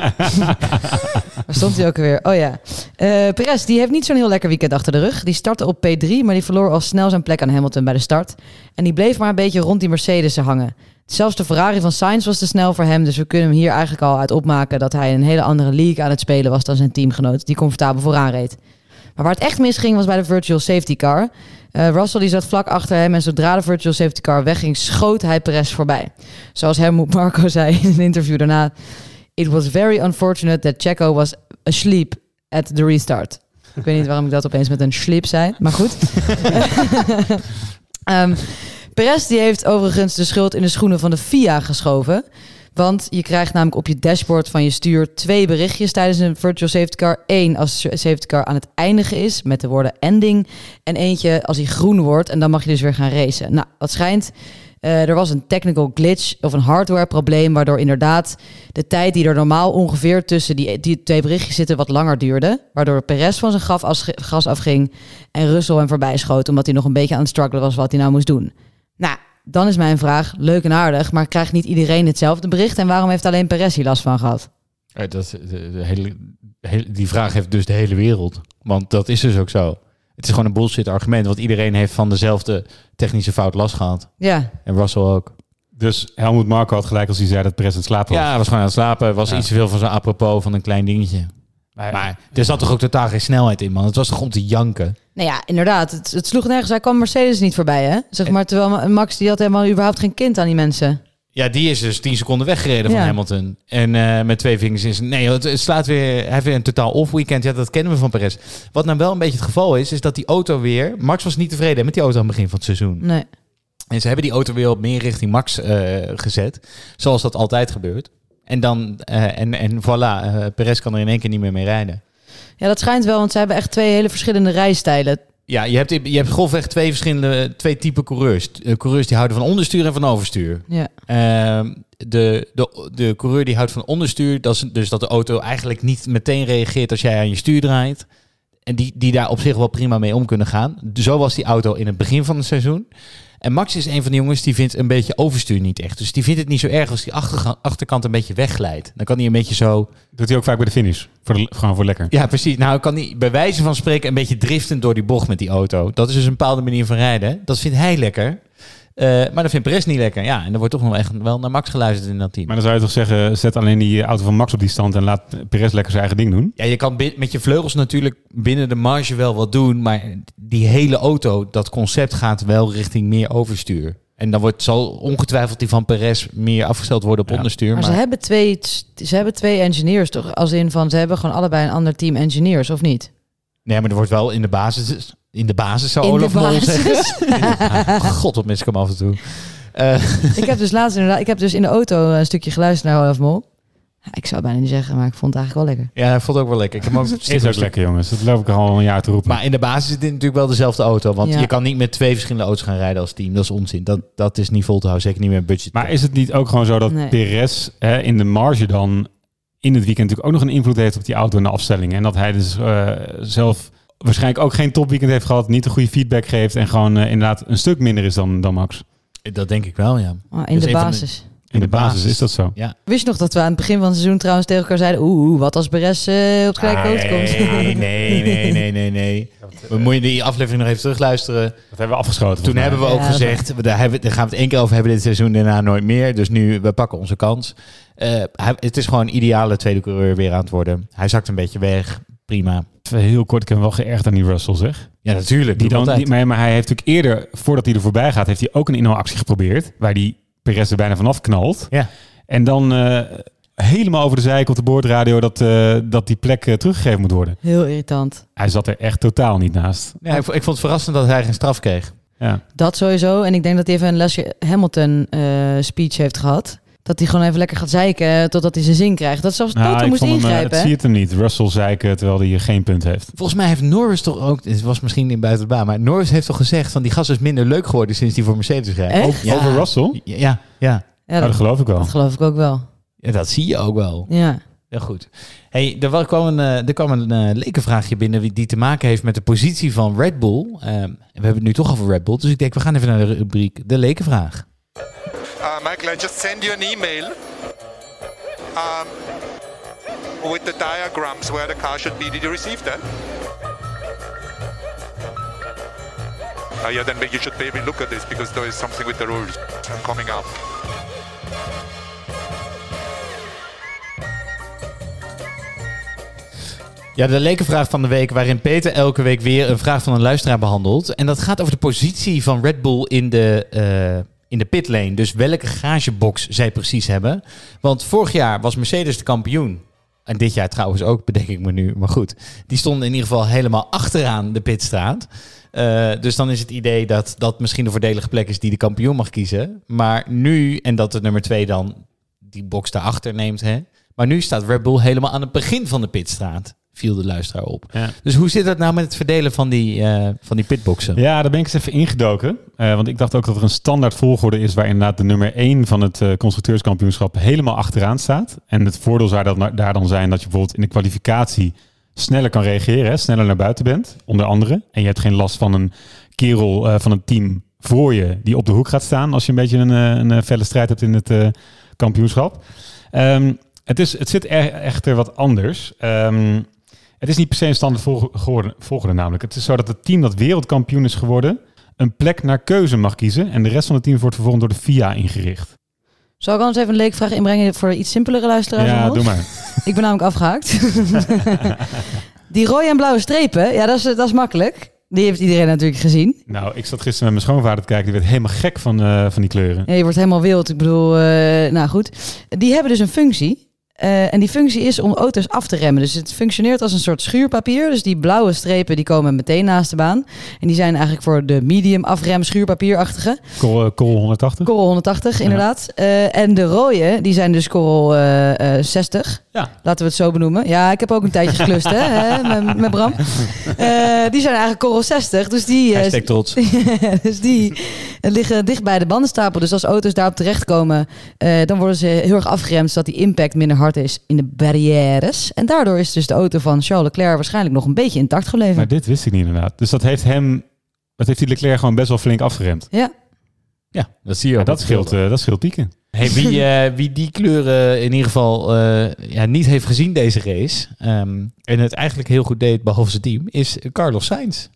Waar stond hij ook alweer? Oh ja. Eh Perez, die heeft niet zo'n heel lekker weekend achter de rug. Die startte op P3, maar die verloor al snel zijn plek aan Hamilton bij de start. En die bleef maar een beetje rond die Mercedes hangen. Zelfs de Ferrari van Sainz was te snel voor hem. Dus we kunnen hem hier eigenlijk al uit opmaken dat hij een hele andere league aan het spelen was dan zijn teamgenoot, die comfortabel vooraan reed. Maar waar het echt misging was bij de virtual safety car. Eh, Russell die zat vlak achter hem en zodra de virtual safety car wegging, schoot hij Perez voorbij. Zoals Helmut Marco zei in een interview daarna. It was very unfortunate that Checo was asleep at the restart. Ik weet niet waarom ik dat opeens met een slip zei, maar goed. Ehm Perez die heeft overigens de schuld in de schoenen van de FIA geschoven. Want je krijgt namelijk op je dashboard van je stuur twee berichtjes tijdens een virtual safety car. Eén als de safety car aan het eindigen is met de woorden ending. En eentje als hij groen wordt en dan mag je dus weer gaan racen. Nou, wat schijnt... eh, er was een technical glitch of een hardware probleem, waardoor inderdaad de tijd die er normaal ongeveer tussen die, die twee berichtjes zitten wat langer duurde. Waardoor Perez van zijn gaf as- gas afging en Russell hem voorbij schoot, omdat hij nog een beetje aan het struggelen was wat hij nou moest doen. Nou, dan is mijn vraag, leuk en aardig, maar krijgt niet iedereen hetzelfde bericht? En waarom heeft alleen Perez hier last van gehad? Eh, Dat, is de, de hele, die vraag heeft dus de hele wereld. Want dat is dus ook zo. Het is gewoon een bullshit argument. Want iedereen heeft van dezelfde technische fout last gehad. Ja, En Russell ook. Dus Helmut Marko had gelijk als hij zei dat Perez aan het slapen was. Ja, hij was gewoon aan het slapen. Was Ja. iets te veel van zo'n apropos van een klein dingetje. Maar er zat toch ook totaal geen snelheid in, man. Het was toch om te janken. nou ja, inderdaad, het, het sloeg nergens. Hij kwam Mercedes niet voorbij, hè? Zeg maar, terwijl Ma- Max, die had helemaal überhaupt geen kind aan die mensen. Ja, die is dus 10 seconden weggereden van. Hamilton. En eh, met twee vingers is... Nee, het, het slaat weer... Hij heeft weer een totaal off-weekend. Ja, dat kennen we van Perez. Wat nou wel een beetje het geval is, is dat die auto weer... Max was niet tevreden met die auto aan het begin van het seizoen. Nee. En ze hebben die auto weer op meer richting Max eh, gezet. Zoals dat altijd gebeurt. En dan... eh, en, en voilà, eh, Perez kan er in één keer niet meer mee rijden. Ja, dat schijnt wel, want ze hebben echt twee hele verschillende rijstijlen. Ja, je hebt, je hebt grofweg twee verschillende... Twee typen coureurs. Coureurs die houden van onderstuur en van overstuur. Ja. Ehm, de, de, de coureur die houdt van onderstuur, dat is dus dat de auto eigenlijk niet meteen reageert als jij aan je stuur draait. En die, die daar op zich wel prima mee om kunnen gaan. Zo was die auto in het begin van het seizoen. En Max is een van de jongens die vindt een beetje overstuur niet echt. Dus die vindt het niet zo erg als die achterkant een beetje wegglijdt. Dan kan hij een beetje zo... Doet hij ook vaak bij de finish. Voor de, gewoon voor lekker. Ja, precies. Nou kan hij bij wijze van spreken een beetje driftend door die bocht met die auto. Dat is dus een bepaalde manier van rijden. Dat vindt hij lekker. Eh, maar dat vindt Perez niet lekker. Ja, en er wordt toch nog echt wel naar Max geluisterd in dat team. Maar dan zou je toch zeggen, zet alleen die auto van Max op die stand en laat Perez lekker zijn eigen ding doen. Ja, je kan met je vleugels natuurlijk binnen de marge wel wat doen, maar die hele auto, dat concept gaat wel richting meer overstuur. En dan wordt, zal ongetwijfeld die van Perez meer afgesteld worden op onderstuur. Maar, Maar, ze, hebben twee, ze hebben twee engineers, toch? Als in van, ze hebben gewoon allebei een ander team engineers, of niet? Nee, maar er wordt wel in de basis, in de basis zou In de Olaf Mol zeggen. Ja, God, wat mis ik hem af en toe. Eh, ik heb dus laatst inderdaad, ik heb dus in de auto een stukje geluisterd naar Olaf Mol. Ik zou het bijna niet zeggen, maar ik vond het eigenlijk wel lekker. ja, hij vond het ook wel lekker. Ik heb ook Is ook lekker jongens. Dat loop ik al een jaar te roepen. Maar in de basis is dit natuurlijk wel dezelfde auto. Want Ja. je kan niet met twee verschillende auto's gaan rijden als team. Dat is onzin. Dat, dat is niet vol te houden. Zeker niet met budget. Maar is het niet ook gewoon zo dat Nee. Perez hè, in de marge dan in het weekend natuurlijk ook nog een invloed heeft op die auto en de afstelling? En dat hij dus eh, zelf waarschijnlijk ook geen topweekend heeft gehad, niet de goede feedback geeft en gewoon eh, inderdaad een stuk minder is dan, dan Max. Dat denk ik wel, ja. Ah, in de- basis. In de basis is dat zo. Ja. Wist je nog dat we aan het begin van het seizoen trouwens tegen elkaar zeiden... Oeh, wat als Perez eh, op het gelijke poot komt? Nee, nee, nee, nee, nee, nee. We moeten die aflevering nog even terugluisteren. Dat hebben we afgeschoten. Toen hebben we ook Ja, gezegd, we- daar, hebben, daar gaan we het één keer over hebben dit seizoen, daarna nooit meer. Dus nu, we pakken onze kans. Eh, hij, het is gewoon een ideale tweede coureur weer aan het worden. Hij zakt een beetje weg, prima. Heel kort, ik heb hem wel geërgerd aan die Russell zeg. Ja, natuurlijk. Die dan, die, maar, maar hij heeft natuurlijk eerder, voordat hij er voorbij gaat, heeft hij ook een inhaalactie geprobeerd. Waar die Perez er bijna vanaf knalt. Ja. En dan eh, helemaal over de zeik op de boordradio dat, eh, dat die plek eh, teruggegeven moet worden. Heel irritant. Hij zat er echt totaal niet naast. Ja, ik, vo- ik vond het verrassend dat hij geen straf kreeg. Ja. Dat sowieso. En ik denk dat hij even een lesje Hamilton eh, speech heeft gehad. Dat hij gewoon even lekker gaat zeiken totdat hij zijn zin krijgt. Dat zelfs Toto Nou, ik moest hem, eh, ingrijpen. het hè? zie het hem niet. Russell zeiken terwijl hij geen punt heeft. Volgens mij heeft Norris toch ook, het was misschien in buiten de baan, maar Norris heeft toch gezegd van die gas is minder leuk geworden sinds hij voor Mercedes rijdt. Over, Ja. over Russell? Ja, ja, ja. Ja, Oh, dat dat, geloof ik wel. dat geloof ik ook wel. Ja, dat zie je ook wel. Ja. Ja, goed. Hey, er, wa- kwam een, eh, er kwam een eh, lekenvraagje binnen die te maken heeft met de positie van Red Bull. Ehm, we hebben het nu toch over Red Bull, dus ik denk we gaan even naar de rubriek de lekenvraag. Uh, Michael, I just send you an email um, with the diagrams where the car should be. Did you receive that? Uh, yeah, then you should maybe look at this because there is something with the rules coming up. Ja, de lekenvraag van de week waarin Peter elke week weer een vraag van een luisteraar behandelt. En dat gaat over de positie van Red Bull in de, eh, in de pitlane. Dus welke garagebox zij precies hebben. Want vorig jaar was Mercedes de kampioen. en dit jaar trouwens ook, bedenk ik me nu, maar goed. Die stonden in ieder geval helemaal achteraan de pitstraat. Eh, dus dan is het idee dat dat misschien de voordelige plek is die de kampioen mag kiezen. Maar nu, en dat de nummer twee dan die box daarachter neemt, hè. Maar nu staat Red Bull helemaal aan het begin van de pitstraat, viel de luisteraar op. Ja. Dus hoe zit dat nou met het verdelen van die, eh, van die pitboxen? Ja, daar ben ik eens even ingedoken. Eh, want ik dacht ook dat er een standaard volgorde is waar inderdaad de nummer 1 van het eh, constructeurskampioenschap helemaal achteraan staat. En het voordeel zou dat, daar dan zijn dat je bijvoorbeeld in de kwalificatie sneller kan reageren, hè, sneller naar buiten bent, onder andere. En je hebt geen last van een kerel eh, van een team voor je die op de hoek gaat staan als je een beetje een, een, felle strijd hebt in het eh, kampioenschap. Ehm, het, is, het zit er echter wat anders. Ehm, het is niet per se een standaard volgorde namelijk. Het is zo dat het team dat wereldkampioen is geworden een plek naar keuze mag kiezen. En de rest van het team wordt vervolgens door de FIA ingericht. Zal ik anders even een leekvraag inbrengen voor iets simpelere luisteraars? Ja, doe maar. Ik ben namelijk afgehaakt. die rode en blauwe strepen, ja, dat is, dat is makkelijk. Die heeft iedereen natuurlijk gezien. Nou, ik zat gisteren met mijn schoonvader te kijken. Die werd helemaal gek van, eh, van die kleuren. Ja, je wordt helemaal wild. Ik bedoel, eh, nou goed. Die hebben dus een functie. Eh, en die functie is om auto's af te remmen. Dus het functioneert als een soort schuurpapier. Dus die blauwe strepen die komen meteen naast de baan. En die zijn eigenlijk voor de medium afrem schuurpapierachtige. Col 180. Korrel 180 inderdaad. Eh, en de rode, die zijn dus korrel eh, eh, 60. Ja. Laten we het zo benoemen. Ja, ik heb ook een tijdje geklust hè, hè, met, met Bram. Die zijn eigenlijk korrel 60. Dus die, trots. dus die liggen dicht bij de bandenstapel. Dus als auto's daarop terechtkomen, dan worden ze heel erg afgeremd, zodat die impact minder hard is in de barrières. En daardoor is dus de auto van Charles Leclerc waarschijnlijk nog een beetje intact gebleven. Maar dit wist ik niet inderdaad. Dus dat heeft hem... Dat heeft die Leclerc gewoon best wel flink afgeremd. Ja. Ja, dat zie je Ja, ook. dat, scheelt, eh, dat scheelt pieken. Hey, wie, eh, wie die kleuren in ieder geval eh, ja, niet heeft gezien deze race... ehm, en het eigenlijk heel goed deed, behalve zijn team, is Carlos Sainz.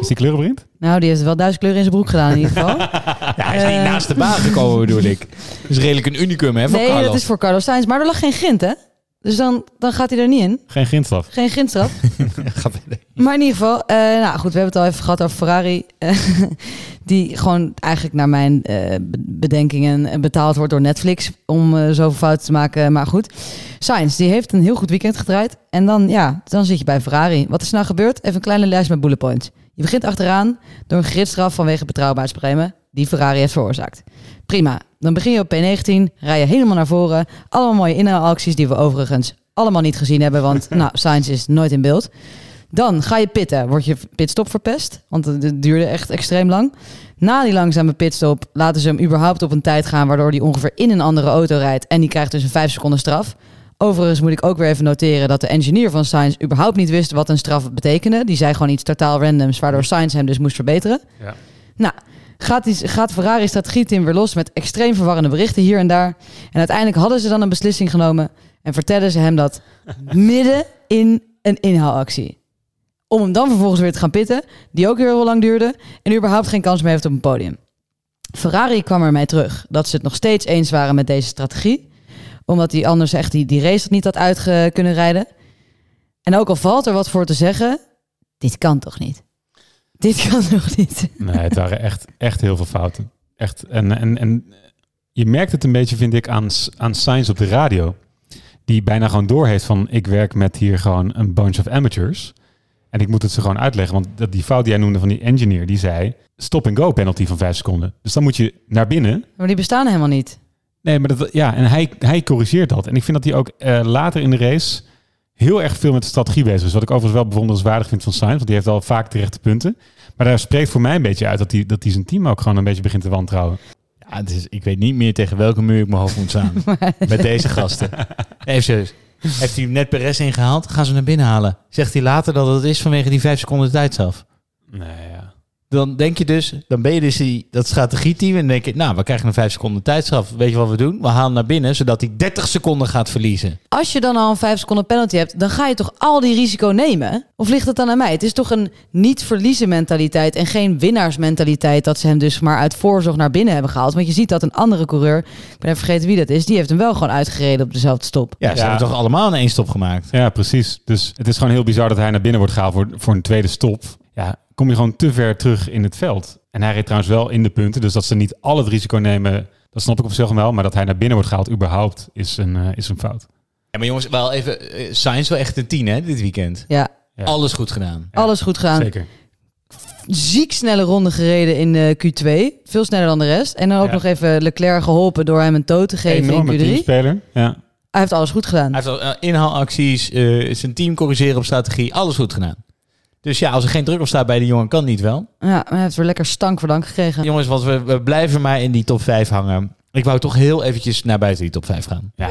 Is die kleurenblind? Nou, die heeft wel duizend kleuren in zijn broek gedaan in ieder geval. Ja, hij is niet naast de baan gekomen, bedoel ik. Dat is redelijk een unicum, hè, voor nee, Carlos. dat is voor Carlos Sainz. Maar er lag geen grind, hè? Dus dan, dan gaat hij er niet in. Geen grindstraf. Geen grindstraf. Maar in ieder geval, eh, nou goed, we hebben het al even gehad over Ferrari. eh, die gewoon eigenlijk naar mijn eh, be- bedenkingen betaald wordt door Netflix om eh, zoveel fouten te maken. Maar goed, Sainz, die heeft een heel goed weekend gedraaid. En dan, ja, dan zit je bij Ferrari. Wat is er nou gebeurd? Even een kleine lijst met bullet points. Je begint achteraan door een gridstraf vanwege betrouwbaarheidsproblemen die Ferrari heeft veroorzaakt. Prima. Dan begin je op P19, rij je helemaal naar voren. Allemaal mooie inhaalacties die we overigens allemaal niet gezien hebben, want nou, Sainz is nooit in beeld. Dan ga je pitten, word je pitstop verpest, want het het duurde echt extreem lang. Na die langzame pitstop laten ze hem überhaupt op een tijd gaan, waardoor hij ongeveer in een andere auto rijdt en die krijgt dus een 5 seconden straf. Overigens moet ik ook weer even noteren dat de engineer van Sainz überhaupt niet wist wat een straf betekende. Die zei gewoon iets totaal randoms, waardoor Sainz hem dus moest verbeteren. Ja. Nou, gaat, die, gaat Ferrari strategieteam weer los met extreem verwarrende berichten hier en daar. En uiteindelijk hadden ze dan een beslissing genomen en vertellen ze hem dat midden in een inhaalactie. Om hem dan vervolgens weer te gaan pitten, die ook heel lang duurde en überhaupt geen kans meer heeft op een podium. Ferrari kwam ermee terug dat ze het nog steeds eens waren met deze strategie, omdat hij anders echt die, die race niet had uit kunnen rijden. En ook al valt er wat voor te zeggen, dit kan toch niet? Dit kan toch niet? Nee, het waren echt, echt heel veel fouten. Echt. En, en, en je merkt het een beetje, vind ik, aan, aan Sainz op de radio. Die bijna gewoon doorheeft van... ik werk met hier gewoon een bunch of amateurs. En ik moet het ze gewoon uitleggen. Want dat, die fout die jij noemde van die engineer, die zei... stop-and-go penalty van vijf seconden. Dus dan moet je naar binnen. Maar die bestaan helemaal niet. Nee, maar dat, ja, en hij, hij corrigeert dat. En ik vind dat hij ook eh, later in de race heel erg veel met de strategie bezig is. Wat ik overigens wel bewonderenswaardig vind van Sainz, want die heeft wel vaak de rechte punten. Maar daar spreekt voor mij een beetje uit dat hij, dat hij zijn team ook gewoon een beetje begint te wantrouwen. Ja, het is, ik weet niet meer tegen welke muur ik mijn hoofd moet staan. Met deze gasten. Even serieus. Heeft hij net Perez ingehaald? Gaan ze naar binnen halen. Zegt hij later dat het is vanwege die vijf seconden tijdstraf. Nee, ja. Dan denk je dus, dan ben je dus die, dat strategieteam en dan denk je, nou, we krijgen een vijf seconden tijdstraf. Weet je wat we doen? We halen naar binnen, zodat hij 30 seconden gaat verliezen. Als je dan al een 5 seconden penalty hebt, dan ga je toch al die risico nemen? Of ligt het dan aan mij? Het is toch een niet verliezen mentaliteit en geen winnaarsmentaliteit dat ze hem dus maar uit voorzorg naar binnen hebben gehaald. Want je ziet dat een andere coureur, ik ben even vergeten wie dat is, die heeft hem wel gewoon uitgereden op dezelfde stop. Ja, ze Ja. hebben toch allemaal een één stop gemaakt. Ja, precies. Dus het is gewoon heel bizar dat hij naar binnen wordt gehaald voor, voor een tweede stop. Ja, kom je gewoon te ver terug in het veld. En hij reed trouwens wel in de punten, dus dat ze niet al het risico nemen, dat snap ik op zich wel. Maar dat hij naar binnen wordt gehaald überhaupt is een, eh, is een fout. Ja, maar jongens, wel even, eh, Sainz wel echt een 10 hè, dit weekend. Ja, Ja. Alles goed gedaan. alles goed gedaan. Zeker. Ziek snelle ronde gereden in de Q2. Veel sneller dan de rest. En dan ook Ja. nog even Leclerc geholpen door hem een toe te geven Enorme in Q3. teamspeler. Ja. Hij heeft alles goed gedaan. Hij heeft al eh, inhaalacties, eh, zijn team corrigeren op strategie, alles goed gedaan. Dus ja, als er geen druk op staat bij de jongen, kan het niet wel. Ja, maar hij heeft weer lekker stank voor dank gekregen. Jongens, want we, we blijven maar in die top 5 hangen. Ik wou toch heel eventjes naar buiten die top 5 gaan. Ja.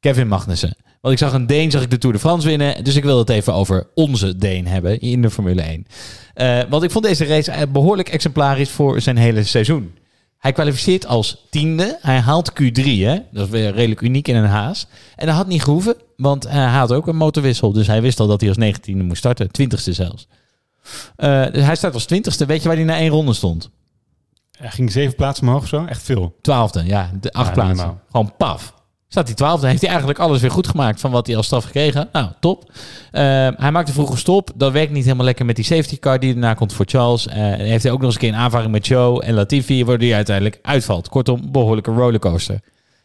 Kevin Magnussen. Want ik zag een Deen, zag ik de Tour de France winnen. Dus ik wil het even over onze Deen hebben in de Formule 1. Eh, want ik vond deze race eh, behoorlijk exemplarisch voor zijn hele seizoen. Hij kwalificeert als tiende. Hij haalt Q3, hè? Dat is weer redelijk uniek in een haas. En dat had niet gehoeven, want hij had ook een motorwissel. Dus hij wist al dat hij als negentiende moest starten. Twintigste zelfs. Eh, dus hij start als twintigste. Weet je waar hij na één ronde stond? Hij ging zeven plaatsen omhoog zo. Echt veel. Twaalfde, ja. De acht Ja, plaatsen. Gewoon paf. Staat hij twaalfde. Heeft hij eigenlijk alles weer goed gemaakt van wat hij als straf gekregen. Nou, top. Eh, hij maakte vroeg stop. Dat werkt niet helemaal lekker met die safety car die erna komt voor Charles. Eh, en heeft hij ook nog eens een keer een aanvaring met Joe en Latifi, waardoor hij uiteindelijk uitvalt. Kortom, behoorlijke rollercoaster.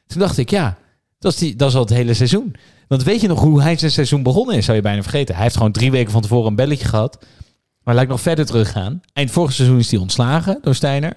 Toen dacht ik, ja, dat is, die, dat al het hele seizoen. Want weet je nog hoe hij zijn seizoen begonnen is, zou je bijna vergeten. Hij heeft gewoon drie weken van tevoren een belletje gehad. Maar ik nog verder teruggaan. Eind vorig seizoen is hij ontslagen door Steiner.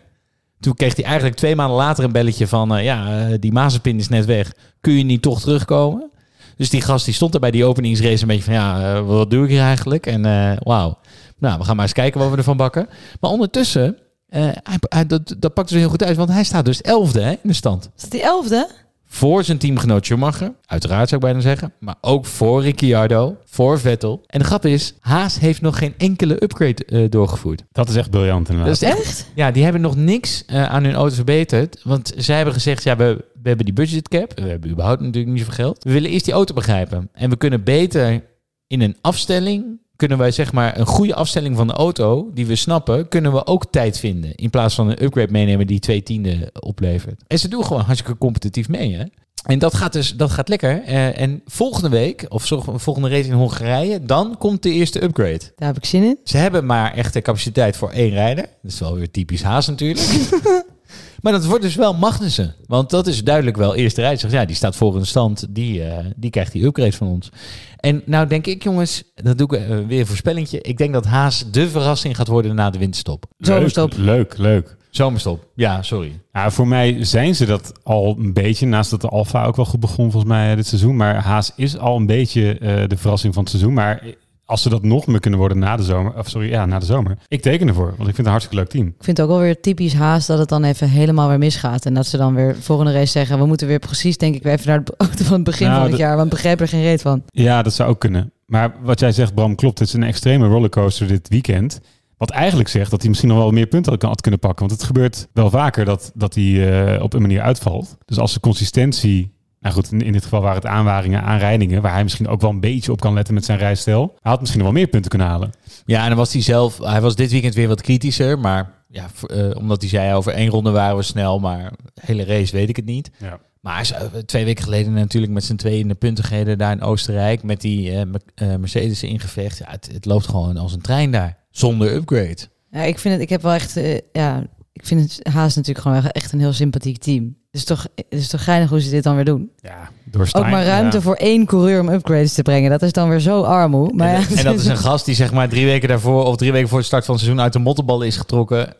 Toen kreeg hij eigenlijk twee maanden later een belletje van... eh, ja, eh, die Mazepin is net weg. Kun je niet toch terugkomen? Dus die gast die stond er bij die openingsrace een beetje van... ja, eh, wat doe ik hier eigenlijk? En wauw. Nou, we gaan maar eens kijken wat we ervan bakken. Maar ondertussen... hij, dat, dat pakt dus heel goed uit, want hij staat dus elfde hè, in de stand. Is die elfde? Voor zijn teamgenoot Schumacher, uiteraard zou ik bijna zeggen. Maar ook voor Ricciardo, voor Vettel. En de grap is, Haas heeft nog geen enkele upgrade eh, doorgevoerd. Dat is echt briljant inderdaad. Dat is echt? Ja, die hebben nog niks eh, aan hun auto verbeterd. Want zij hebben gezegd, ja, we, we hebben die budgetcap. We hebben überhaupt natuurlijk niet zoveel geld. We willen eerst die auto begrijpen. En we kunnen beter in een afstelling... kunnen wij zeg maar een goede afstelling van de auto... die we snappen, kunnen we ook tijd vinden. In plaats van een upgrade meenemen die twee tiende oplevert. En ze doen gewoon hartstikke competitief mee, hè? En dat gaat dus dat gaat lekker. Eh, en volgende week, of volgende race in Hongarije, dan komt de eerste upgrade. Daar heb ik zin in. Ze hebben maar echt de capaciteit voor één rijder. Dat is wel weer typisch Haas natuurlijk. maar dat wordt dus wel Magnussen. Want dat is duidelijk wel eerste rijder. Zegt, Ja, die staat voor een stand. Die, eh, die krijgt die upgrade van ons. En nou denk ik jongens, dat doe ik eh, weer een voorspellingje. Ik denk dat Haas de verrassing gaat worden na de winterstop. Zomerstop. Leuk, leuk, leuk. Zomerstop. Ja, sorry. Nou, voor mij zijn ze dat al een beetje. Naast dat de Alfa ook wel goed begon volgens mij eh, dit seizoen. Maar Haas is al een beetje eh, de verrassing van het seizoen. Maar als ze dat nog meer kunnen worden na de zomer. Of sorry, ja, na de zomer. Ik teken ervoor, want ik vind het een hartstikke leuk team. Ik vind het ook wel weer typisch Haas dat het dan even helemaal weer misgaat. En dat ze dan weer volgende race zeggen... we moeten weer precies, denk ik, weer even naar de auto van het begin Nou, van het jaar. Want we begrijpen er geen reet van. Ja, dat zou ook kunnen. Maar wat jij zegt, Bram, klopt. Het is een extreme rollercoaster dit weekend. Wat eigenlijk zegt dat hij misschien nog wel meer punten had, had kunnen pakken. Want het gebeurt wel vaker dat, dat hij eh, op een manier uitvalt. Dus als de consistentie... Nou goed, in, in dit geval waren het aanwaringen, aanrijdingen... waar hij misschien ook wel een beetje op kan letten met zijn rijstijl. Hij had misschien nog wel meer punten kunnen halen. Ja, en dan was hij zelf, hij was dit weekend weer wat kritischer. Maar ja, eh, omdat hij zei over één ronde waren we snel, maar hele race weet ik het niet. Ja. Maar eh, twee weken geleden natuurlijk met zijn twee in de punten gereden daar in Oostenrijk. Met die eh, Mer- Mercedes in gevecht. Ja, het, het loopt gewoon als een trein daar. Zonder upgrade. Ja, ik vind het, ik heb wel echt, ja, ik vind het Haas natuurlijk gewoon echt een heel sympathiek team. Het is toch, het is toch geinig hoe ze dit dan weer doen. Ja, door Ook maar ruimte ja. voor één coureur om upgrades te brengen. Dat is dan weer zo armoe. Maar en, ja, en dat is een gast die zeg maar drie weken daarvoor of drie weken voor de start van het seizoen uit de mottenballen is getrokken. En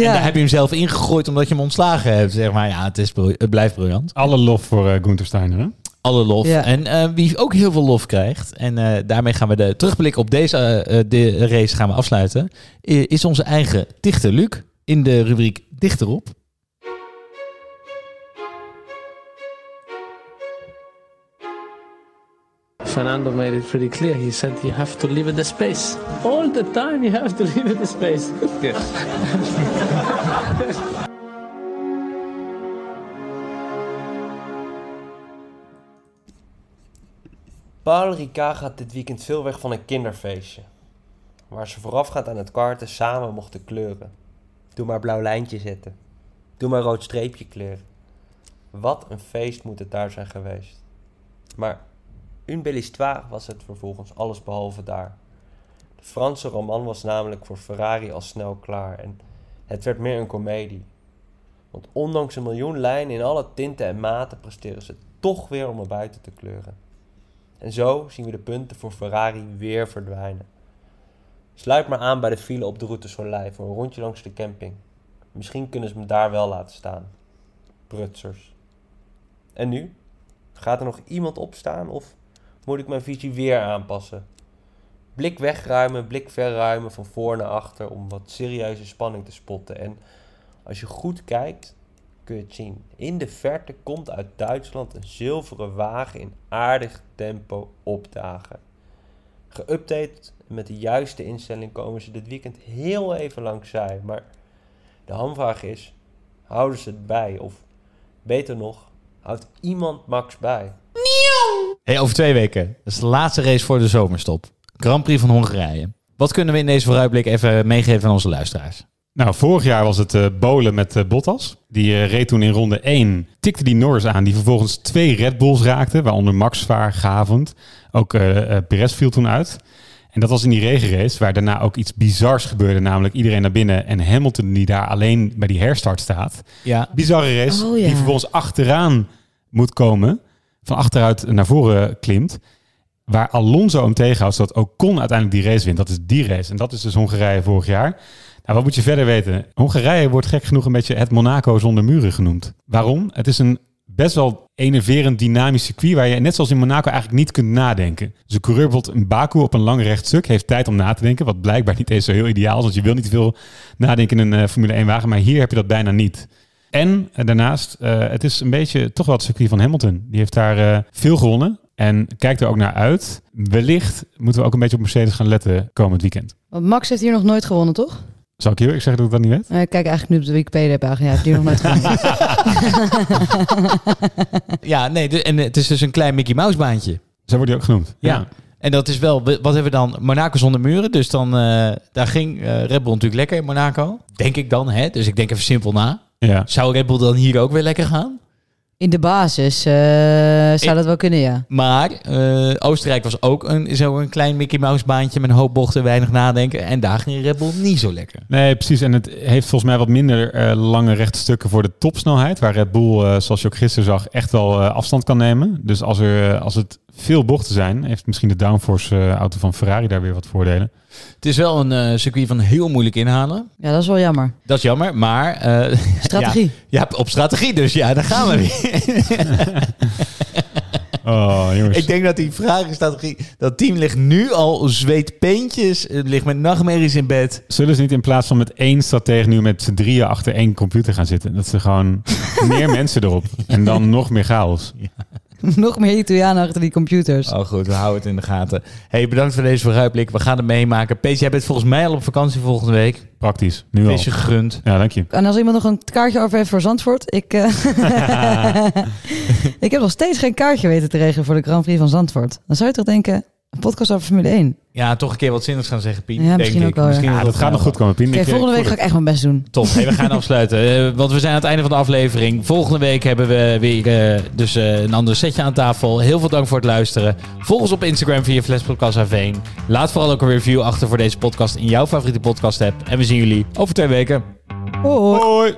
Ja. daar heb je hem zelf ingegooid omdat je hem ontslagen hebt. Zeg maar, ja, het, is, het blijft briljant. Alle lof voor eh Gunther Steiner, hè? Alle lof. Ja. En eh, wie ook heel veel lof krijgt, en eh, daarmee gaan we de terugblik op deze de race gaan we afsluiten, is onze eigen dichter Luc in de rubriek Dichterop. Fernando made it pretty clear. He said you have to leave it the space. All the time you have to leave it the space. Yes. Paul Ricard gaat dit weekend veel weg van een kinderfeestje. Waar ze voorafgaand aan het karten samen mochten kleuren. Doe maar blauw lijntje zetten. Doe maar rood streepje kleuren. Wat een feest moet het daar zijn geweest. Maar une belle histoire was het vervolgens alles behalve daar. De Franse roman was namelijk voor Ferrari al snel klaar en het werd meer een komedie. Want ondanks een miljoen lijnen in alle tinten en maten presteren ze toch weer om naar buiten te kleuren. En zo zien we de punten voor Ferrari weer verdwijnen. Sluit maar aan bij de file op de route Soleil voor een rondje langs de camping. Misschien kunnen ze me daar wel laten staan. Prutsers. En nu? Gaat er nog iemand opstaan of moet ik mijn visie weer aanpassen? Blik wegruimen, blik verruimen van voor naar achter om wat serieuze spanning te spotten. En als je goed kijkt, kun je het zien. In de verte komt uit Duitsland een zilveren wagen in aardig tempo opdagen. Geüpdate met de juiste instelling komen ze dit weekend heel even langs zij. Maar de hamvraag is, houden ze het bij? Of beter nog, houdt iemand Max bij? Hey, over twee weken. Dat is de laatste race voor de zomerstop. Grand Prix van Hongarije. Wat kunnen we in deze vooruitblik even meegeven aan onze luisteraars? Nou, vorig jaar was het eh Bolen met eh, Bottas. Die eh, reed toen in ronde 1, tikte die Norris aan, die vervolgens twee Red Bulls raakte, waaronder Max zwaar gavend. Ook Perez viel toen uit. En dat was in die regenrace, waar daarna ook iets bizars gebeurde, namelijk iedereen naar binnen en Hamilton die daar alleen bij die herstart staat. Ja. Bizarre race, Oh, ja. die vervolgens achteraan moet komen, van achteruit naar voren klimt. Waar Alonso hem tegenhoudt, zodat Ocon uiteindelijk die race wint. Dat is die race. En dat is dus Hongarije vorig jaar. Nou, wat moet je verder weten? Hongarije wordt gek genoeg een beetje het Monaco zonder muren genoemd. Waarom? Het is een best wel enerverend dynamisch circuit waar je net zoals in Monaco eigenlijk niet kunt nadenken. Dus een coureur bijvoorbeeld in Baku op een lang rechtstuk heeft tijd om na te denken, wat blijkbaar niet eens zo heel ideaal is, want je wil niet veel nadenken in een eh, Formule 1 wagen, maar hier heb je dat bijna niet. En eh, daarnaast, eh, het is een beetje toch wel het circuit van Hamilton. Die heeft daar eh, veel gewonnen en kijkt er ook naar uit. Wellicht moeten we ook een beetje op Mercedes gaan letten komend weekend. Want Max heeft hier nog nooit gewonnen, toch? Zou ik heel eerlijk zeggen dat ik dat niet weet? Eh, Ik kijk eigenlijk nu op de Wikipedia-pagina. Heeft hier nog nooit gewonnen. Ja, nee, en het is dus een klein Mickey Mouse baantje. Zo wordt hij ook genoemd. Ja. En dat is wel, wat hebben we dan? Monaco zonder muren. Dus dan, eh, daar ging eh, Red Bull natuurlijk lekker in Monaco. Denk ik dan, hè? Dus ik denk even simpel na. Ja. Zou Red Bull dan hier ook weer lekker gaan? In de basis eh, zou Ik- dat wel kunnen, ja. Maar eh, Oostenrijk was ook een, zo een klein Mickey Mouse baantje met een hoop bochten, weinig nadenken. En daar ging Red Bull niet zo lekker. Nee, precies. En het heeft volgens mij wat minder eh, lange rechte stukken voor de topsnelheid. Waar Red Bull, eh, zoals je ook gisteren zag, echt wel eh, afstand kan nemen. Dus als, er, als het veel bochten zijn, heeft misschien de downforce eh, auto van Ferrari daar weer wat voordelen. Het is wel een eh, circuit van heel moeilijk inhalen. Ja, dat is wel jammer. Dat is jammer, maar... eh, Strategie. Ja, ja, op strategie dus. Ja, daar gaan we weer. Oh, jongens. Ik denk dat die Ferrari-strategie... Dat team ligt nu al zweetpeentjes, het ligt met nachtmerries in bed. Zullen ze niet in plaats van met één stratege nu met z'n drieën achter één computer gaan zitten? Dat ze gewoon meer mensen erop en dan nog meer chaos. nog meer Italianen achter die computers. Oh goed, we houden het in de gaten. Hey, bedankt voor deze vooruitblik. We gaan het meemaken. Pees, jij bent volgens mij al op vakantie volgende week. Praktisch, nu al. Wees je gegund. Ja, dank je. En als iemand nog een kaartje over heeft voor Zandvoort. Ik, eh, ik heb nog steeds geen kaartje weten te regelen voor de Grand Prix van Zandvoort. Dan zou je toch denken, een podcast over Formule 1. Ja, toch een keer wat zinnigs gaan zeggen, Pien. Ja, denk misschien ik. ook wel, ja. Misschien Ja, is dat gaat nog goed komen, Pien. Volgende week ga ik echt mijn best doen. Top. Hey, we gaan afsluiten. Eh, want we zijn aan het einde van de aflevering. Volgende week hebben we weer eh, dus, eh, een ander setje aan tafel. Heel veel dank voor het luisteren. Volg ons op Instagram via Flespodcast Aveen. Laat vooral ook een review achter voor deze podcast in jouw favoriete podcast app. En we zien jullie over twee weken. Hoi. Hoi.